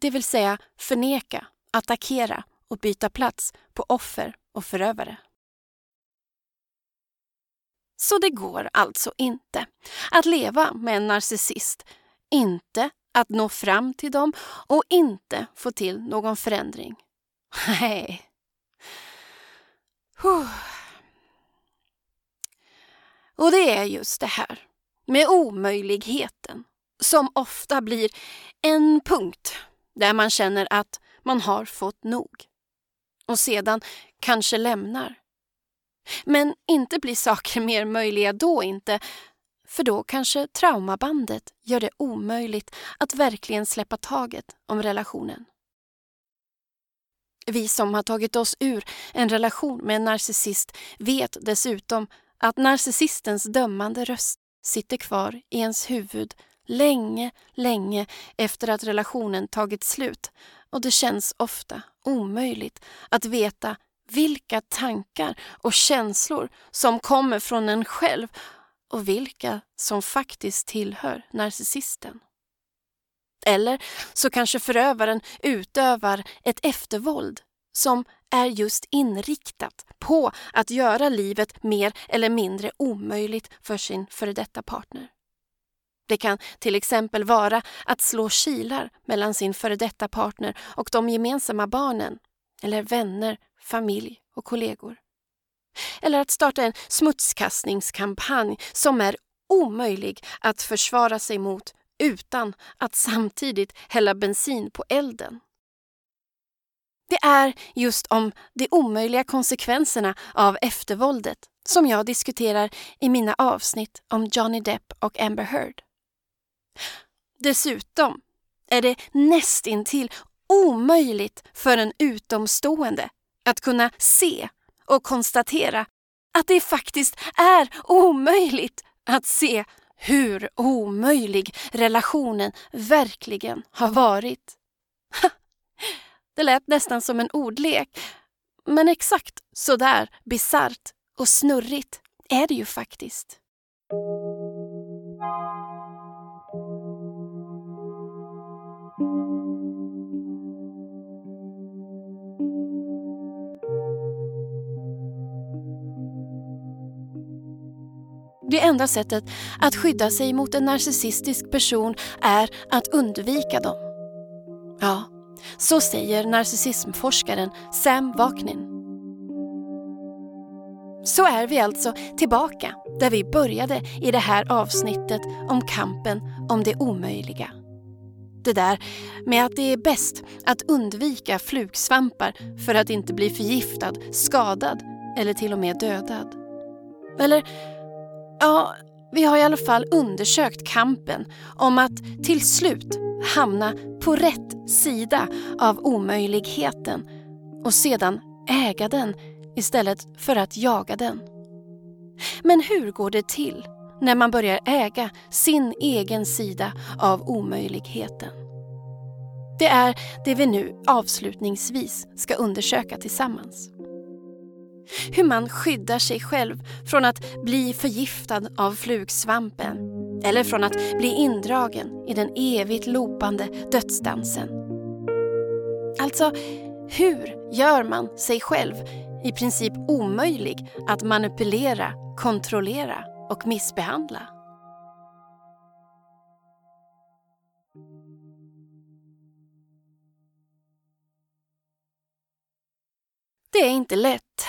Det vill säga förneka, attackera och byta plats på offer och förövare. Så det går alltså inte att leva med en narcissist, inte att nå fram till dem och inte få till någon förändring. Nej. Och det är just det här med omöjligheten som ofta blir en punkt där man känner att man har fått nog och sedan kanske lämnar men inte blir saker mer möjliga då inte, för då kanske traumabandet gör det omöjligt att verkligen släppa taget om relationen. Vi som har tagit oss ur en relation med en narcissist vet dessutom att narcissistens dömande röst sitter kvar i ens huvud länge, länge efter att relationen tagit slut och det känns ofta omöjligt att veta vilka tankar och känslor som kommer från en själv och vilka som faktiskt tillhör narcissisten. Eller så kanske förövaren utövar ett eftervåld som är just inriktat på att göra livet mer eller mindre omöjligt för sin före detta partner. Det kan till exempel vara att slå kilar mellan sin före detta partner och de gemensamma barnen eller vänner familj och kollegor. Eller att starta en smutskastningskampanj som är omöjlig att försvara sig mot utan att samtidigt hälla bensin på elden. Det är just om de omöjliga konsekvenserna av eftervåldet som jag diskuterar i mina avsnitt om Johnny Depp och Amber Heard. Dessutom är det nästintill omöjligt för en utomstående att kunna se och konstatera att det faktiskt är omöjligt att se hur omöjlig relationen verkligen har varit. Det lät nästan som en ordlek, men exakt sådär bisarrt och snurrigt är det ju faktiskt. Det enda sättet att skydda sig mot en narcissistisk person är att undvika dem. Ja, så säger narcissismforskaren Sam Vaknin. Så är vi alltså tillbaka där vi började i det här avsnittet om kampen om det omöjliga. Det där med att det är bäst att undvika flugsvampar för att inte bli förgiftad, skadad eller till och med dödad. Eller Ja, vi har i alla fall undersökt kampen om att till slut hamna på rätt sida av omöjligheten och sedan äga den istället för att jaga den. Men hur går det till när man börjar äga sin egen sida av omöjligheten? Det är det vi nu avslutningsvis ska undersöka tillsammans. Hur man skyddar sig själv från att bli förgiftad av flugsvampen eller från att bli indragen i den evigt lopande dödsdansen. Alltså, hur gör man sig själv i princip omöjlig att manipulera, kontrollera och missbehandla? Det är inte lätt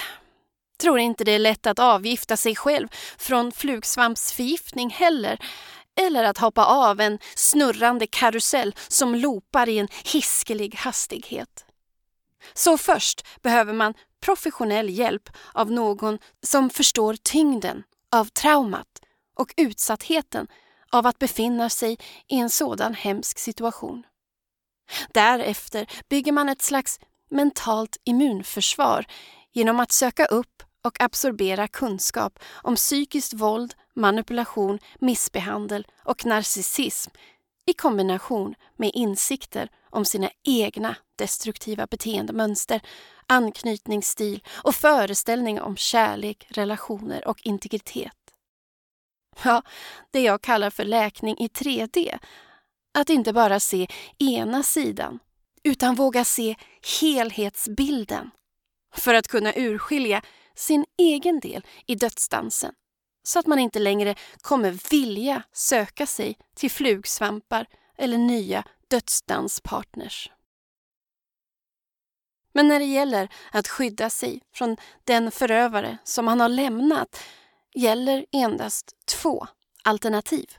Tror inte det är lätt att avgifta sig själv från flugsvampsförgiftning heller eller att hoppa av en snurrande karusell som lopar i en hiskelig hastighet. Så först behöver man professionell hjälp av någon som förstår tyngden av traumat och utsattheten av att befinna sig i en sådan hemsk situation. Därefter bygger man ett slags mentalt immunförsvar genom att söka upp och absorbera kunskap om psykiskt våld, manipulation, missbehandel och narcissism i kombination med insikter om sina egna destruktiva beteendemönster, anknytningsstil och föreställning om kärlek, relationer och integritet. Ja, det jag kallar för läkning i 3D. Att inte bara se ena sidan, utan våga se helhetsbilden för att kunna urskilja sin egen del i dödsdansen så att man inte längre kommer vilja söka sig till flugsvampar eller nya dödsdanspartners. Men när det gäller att skydda sig från den förövare som man har lämnat gäller endast två alternativ.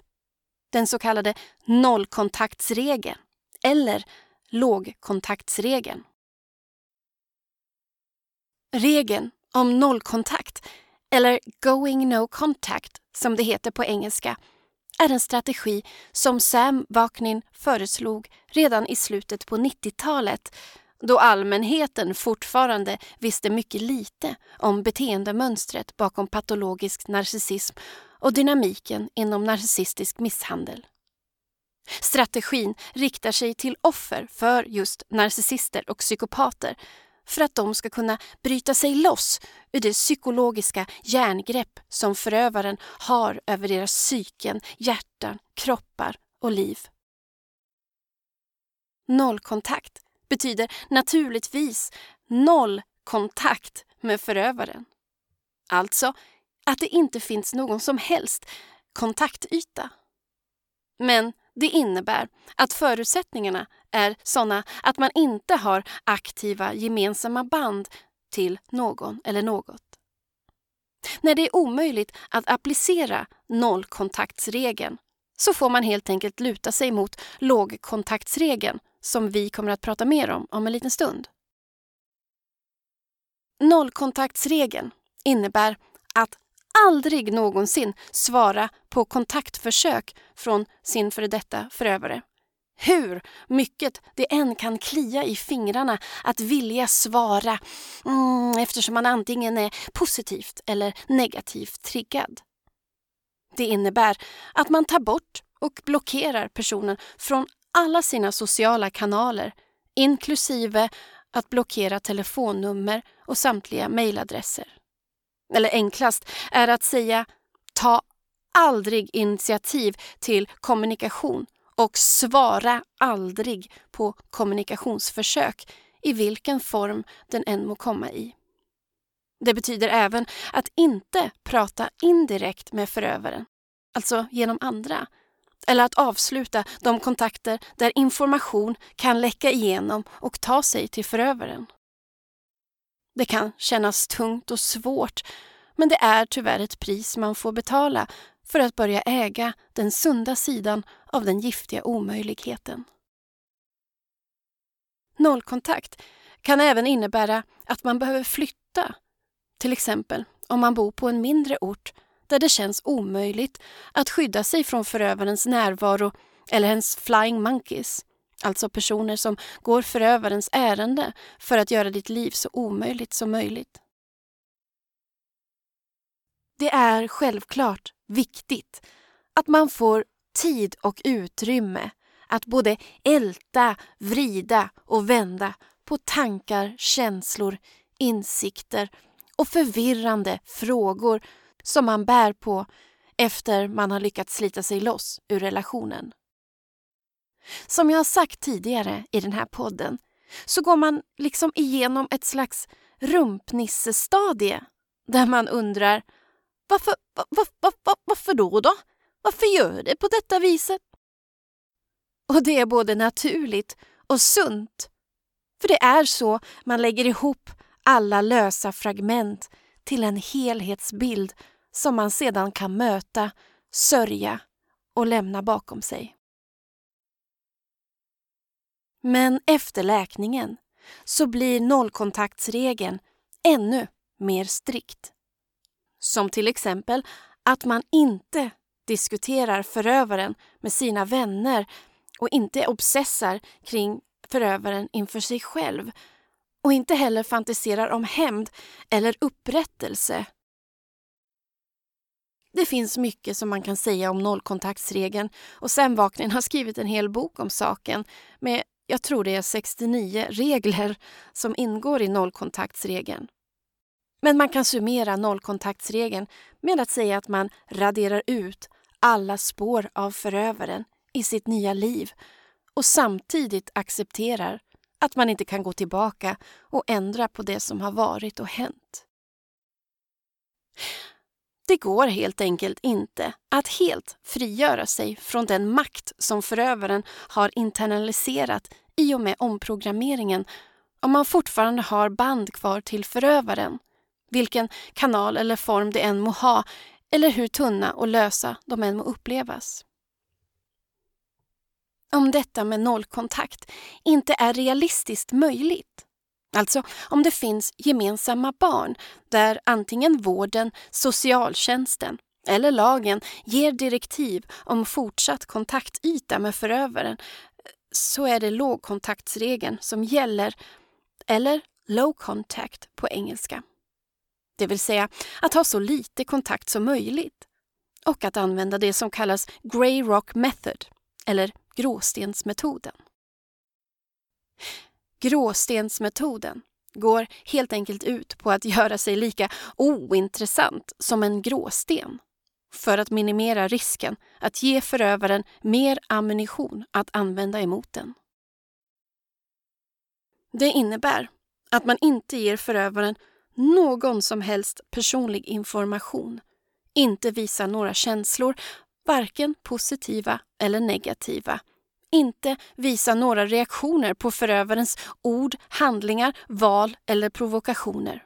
Den så kallade nollkontaktsregeln eller lågkontaktsregeln. Regeln om nollkontakt, eller going no contact som det heter på engelska, är en strategi som Sam Vaknin föreslog redan i slutet på 90-talet då allmänheten fortfarande visste mycket lite om beteendemönstret bakom patologisk narcissism och dynamiken inom narcissistisk misshandel. Strategin riktar sig till offer för just narcissister och psykopater för att de ska kunna bryta sig loss ur det psykologiska järngrepp som förövaren har över deras psyken, hjärtan, kroppar och liv. Nollkontakt betyder naturligtvis noll kontakt med förövaren. Alltså att det inte finns någon som helst kontaktyta. Men det innebär att förutsättningarna är sådana att man inte har aktiva gemensamma band till någon eller något. När det är omöjligt att applicera nollkontaktsregeln så får man helt enkelt luta sig mot lågkontaktsregeln som vi kommer att prata mer om om en liten stund. Nollkontaktsregeln innebär att aldrig någonsin svara på kontaktförsök från sin före detta förövare. Hur mycket det än kan klia i fingrarna att vilja svara mm, eftersom man antingen är positivt eller negativt triggad. Det innebär att man tar bort och blockerar personen från alla sina sociala kanaler inklusive att blockera telefonnummer och samtliga mejladresser. Eller enklast är att säga ta aldrig initiativ till kommunikation och svara aldrig på kommunikationsförsök i vilken form den än må komma i. Det betyder även att inte prata indirekt med förövaren, alltså genom andra, eller att avsluta de kontakter där information kan läcka igenom och ta sig till förövaren. Det kan kännas tungt och svårt men det är tyvärr ett pris man får betala för att börja äga den sunda sidan av den giftiga omöjligheten. Nollkontakt kan även innebära att man behöver flytta. Till exempel om man bor på en mindre ort där det känns omöjligt att skydda sig från förövarens närvaro eller ens flying monkeys, alltså personer som går förövarens ärende för att göra ditt liv så omöjligt som möjligt. Det är självklart viktigt att man får tid och utrymme att både älta, vrida och vända på tankar, känslor, insikter och förvirrande frågor som man bär på efter man har lyckats slita sig loss ur relationen. Som jag har sagt tidigare i den här podden så går man liksom igenom ett slags rumpnissestadie där man undrar varför, var, var, var, varför då då? Varför gör det på detta viset? Och det är både naturligt och sunt. För det är så man lägger ihop alla lösa fragment till en helhetsbild som man sedan kan möta, sörja och lämna bakom sig. Men efter läkningen så blir nollkontaktsregeln ännu mer strikt. Som till exempel att man inte diskuterar förövaren med sina vänner och inte obsessar kring förövaren inför sig själv och inte heller fantiserar om hämnd eller upprättelse. Det finns mycket som man kan säga om nollkontaktsregeln och Sam Vaknin har skrivit en hel bok om saken med, jag tror det är 69 regler som ingår i nollkontaktsregeln. Men man kan summera nollkontaktsregeln med att säga att man raderar ut alla spår av förövaren i sitt nya liv och samtidigt accepterar att man inte kan gå tillbaka och ändra på det som har varit och hänt. Det går helt enkelt inte att helt frigöra sig från den makt som förövaren har internaliserat i och med omprogrammeringen om man fortfarande har band kvar till förövaren, vilken kanal eller form det än må ha eller hur tunna och lösa de än må upplevas. Om detta med nollkontakt inte är realistiskt möjligt, alltså om det finns gemensamma barn där antingen vården, socialtjänsten eller lagen ger direktiv om fortsatt kontaktyta med förövaren så är det lågkontaktsregeln som gäller, eller low contact på engelska. Det vill säga att ha så lite kontakt som möjligt och att använda det som kallas Grey Rock Method, eller gråstensmetoden. Gråstensmetoden går helt enkelt ut på att göra sig lika ointressant som en gråsten för att minimera risken att ge förövaren mer ammunition att använda emot den. Det innebär att man inte ger förövaren någon som helst personlig information, inte visar några känslor, varken positiva eller negativa, inte visa några reaktioner på förövarens ord, handlingar, val eller provokationer.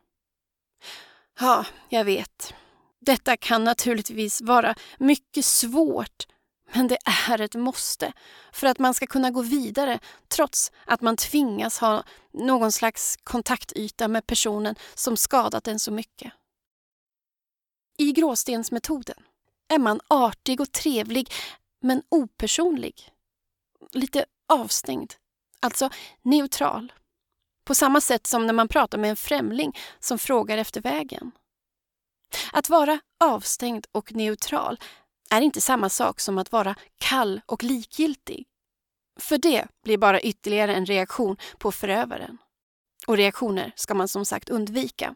Ja, jag vet. Detta kan naturligtvis vara mycket svårt men det är ett måste för att man ska kunna gå vidare trots att man tvingas ha någon slags kontaktyta med personen som skadat en så mycket. I gråstensmetoden är man artig och trevlig men opersonlig. Lite avstängd, alltså neutral. På samma sätt som när man pratar med en främling som frågar efter vägen. Att vara avstängd och neutral är inte samma sak som att vara kall och likgiltig. För det blir bara ytterligare en reaktion på förövaren. Och reaktioner ska man som sagt undvika.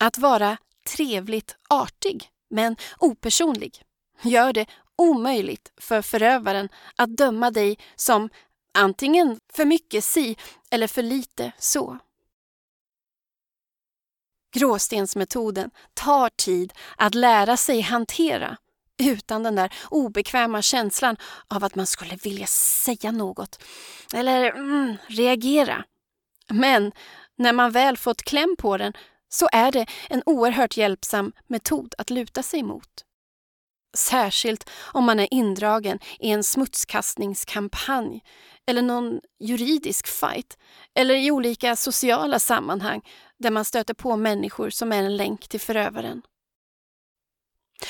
Att vara trevligt artig, men opersonlig, gör det omöjligt för förövaren att döma dig som antingen för mycket si eller för lite så. Gråstensmetoden tar tid att lära sig hantera utan den där obekväma känslan av att man skulle vilja säga något eller mm, reagera. Men när man väl fått kläm på den så är det en oerhört hjälpsam metod att luta sig mot. Särskilt om man är indragen i en smutskastningskampanj eller någon juridisk fight eller i olika sociala sammanhang där man stöter på människor som är en länk till förövaren.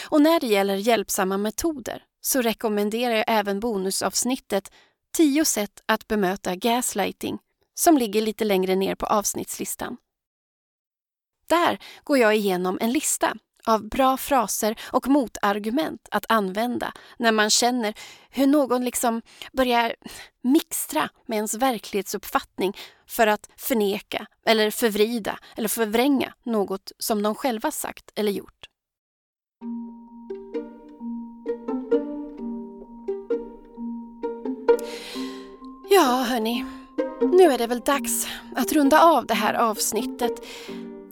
Och när det gäller hjälpsamma metoder så rekommenderar jag även bonusavsnittet 10 sätt att bemöta gaslighting som ligger lite längre ner på avsnittslistan. Där går jag igenom en lista av bra fraser och motargument att använda när man känner hur någon liksom börjar mixtra med ens verklighetsuppfattning för att förneka eller förvrida eller förvränga något som de själva sagt eller gjort. Ja, hörni. Nu är det väl dags att runda av det här avsnittet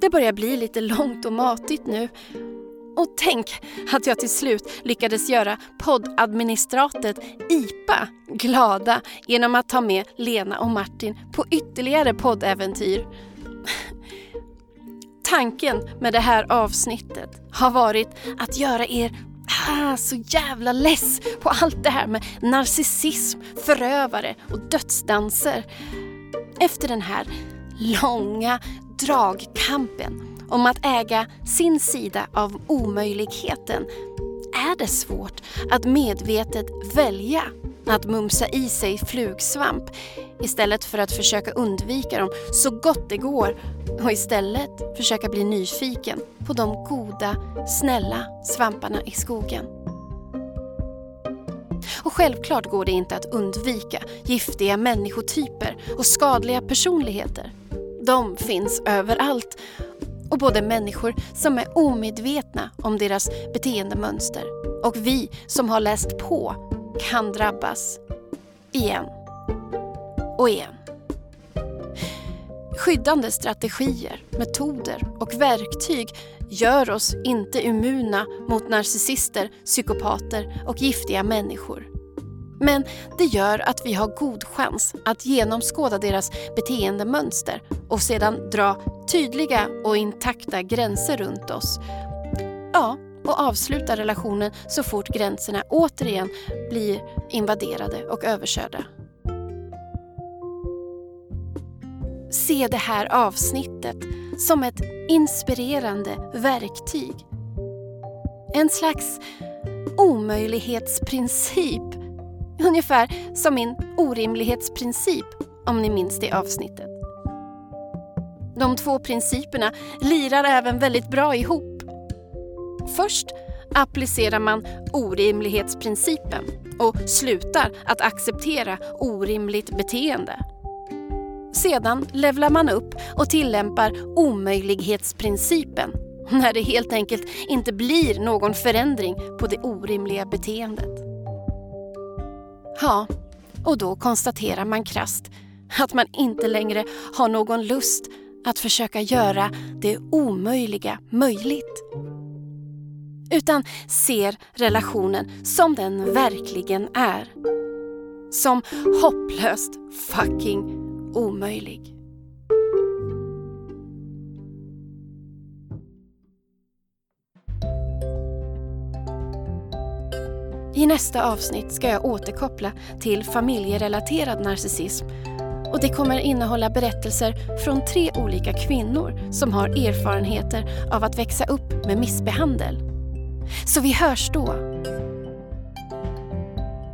det börjar bli lite långt och matigt nu. Och tänk att jag till slut lyckades göra poddadministratet IPA glada genom att ta med Lena och Martin på ytterligare poddäventyr. Tanken med det här avsnittet har varit att göra er ah, så jävla less på allt det här med narcissism, förövare och dödsdanser. Efter den här långa dragkampen om att äga sin sida av omöjligheten är det svårt att medvetet välja att mumsa i sig flugsvamp istället för att försöka undvika dem så gott det går och istället försöka bli nyfiken på de goda, snälla svamparna i skogen. Och självklart går det inte att undvika giftiga människotyper och skadliga personligheter. De finns överallt och både människor som är omedvetna om deras beteendemönster och vi som har läst på kan drabbas igen och igen. Skyddande strategier, metoder och verktyg gör oss inte immuna mot narcissister, psykopater och giftiga människor. Men det gör att vi har god chans att genomskåda deras beteendemönster och sedan dra tydliga och intakta gränser runt oss. Ja, och avsluta relationen så fort gränserna återigen blir invaderade och överkörda. Se det här avsnittet som ett inspirerande verktyg. En slags omöjlighetsprincip. Ungefär som min orimlighetsprincip om ni minns det avsnittet. De två principerna lirar även väldigt bra ihop. Först applicerar man orimlighetsprincipen och slutar att acceptera orimligt beteende. Sedan levlar man upp och tillämpar omöjlighetsprincipen när det helt enkelt inte blir någon förändring på det orimliga beteendet. Ja, och då konstaterar man krast att man inte längre har någon lust att försöka göra det omöjliga möjligt. Utan ser relationen som den verkligen är. Som hopplöst fucking omöjlig. I nästa avsnitt ska jag återkoppla till familjerelaterad narcissism och det kommer innehålla berättelser från tre olika kvinnor som har erfarenheter av att växa upp med missbehandel. Så vi hörs då!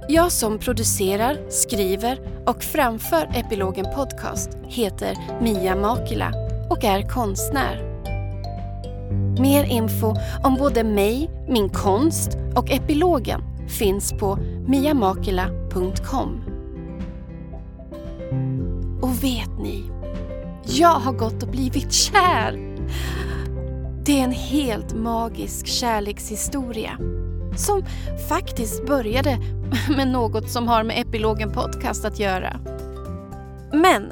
Jag som producerar, skriver och framför Epilogen Podcast heter Mia Makila och är konstnär. Mer info om både mig, min konst och epilogen finns på miamakila.com. Och vet ni? Jag har gått och blivit kär! Det är en helt magisk kärlekshistoria som faktiskt började med något som har med Epilogen Podcast att göra. Men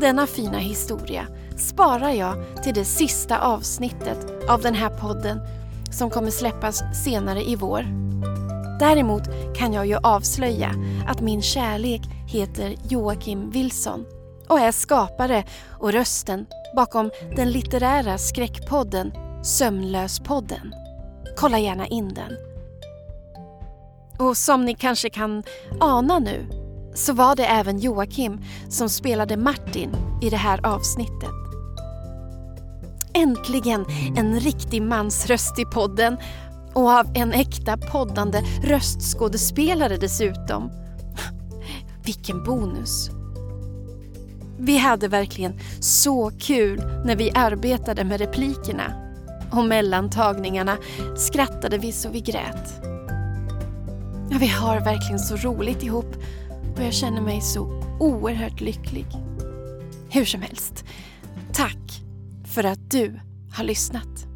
denna fina historia sparar jag till det sista avsnittet av den här podden som kommer släppas senare i vår. Däremot kan jag ju avslöja att min kärlek heter Joakim Wilson och är skapare och rösten bakom den litterära skräckpodden Sömnlöspodden. Kolla gärna in den. Och som ni kanske kan ana nu så var det även Joakim som spelade Martin i det här avsnittet. Äntligen en riktig mansröst i podden och av en äkta poddande röstskådespelare dessutom. Vilken bonus! Vi hade verkligen så kul när vi arbetade med replikerna och mellan tagningarna skrattade vi så vi grät. Ja, vi har verkligen så roligt ihop och jag känner mig så oerhört lycklig. Hur som helst, tack för att du har lyssnat.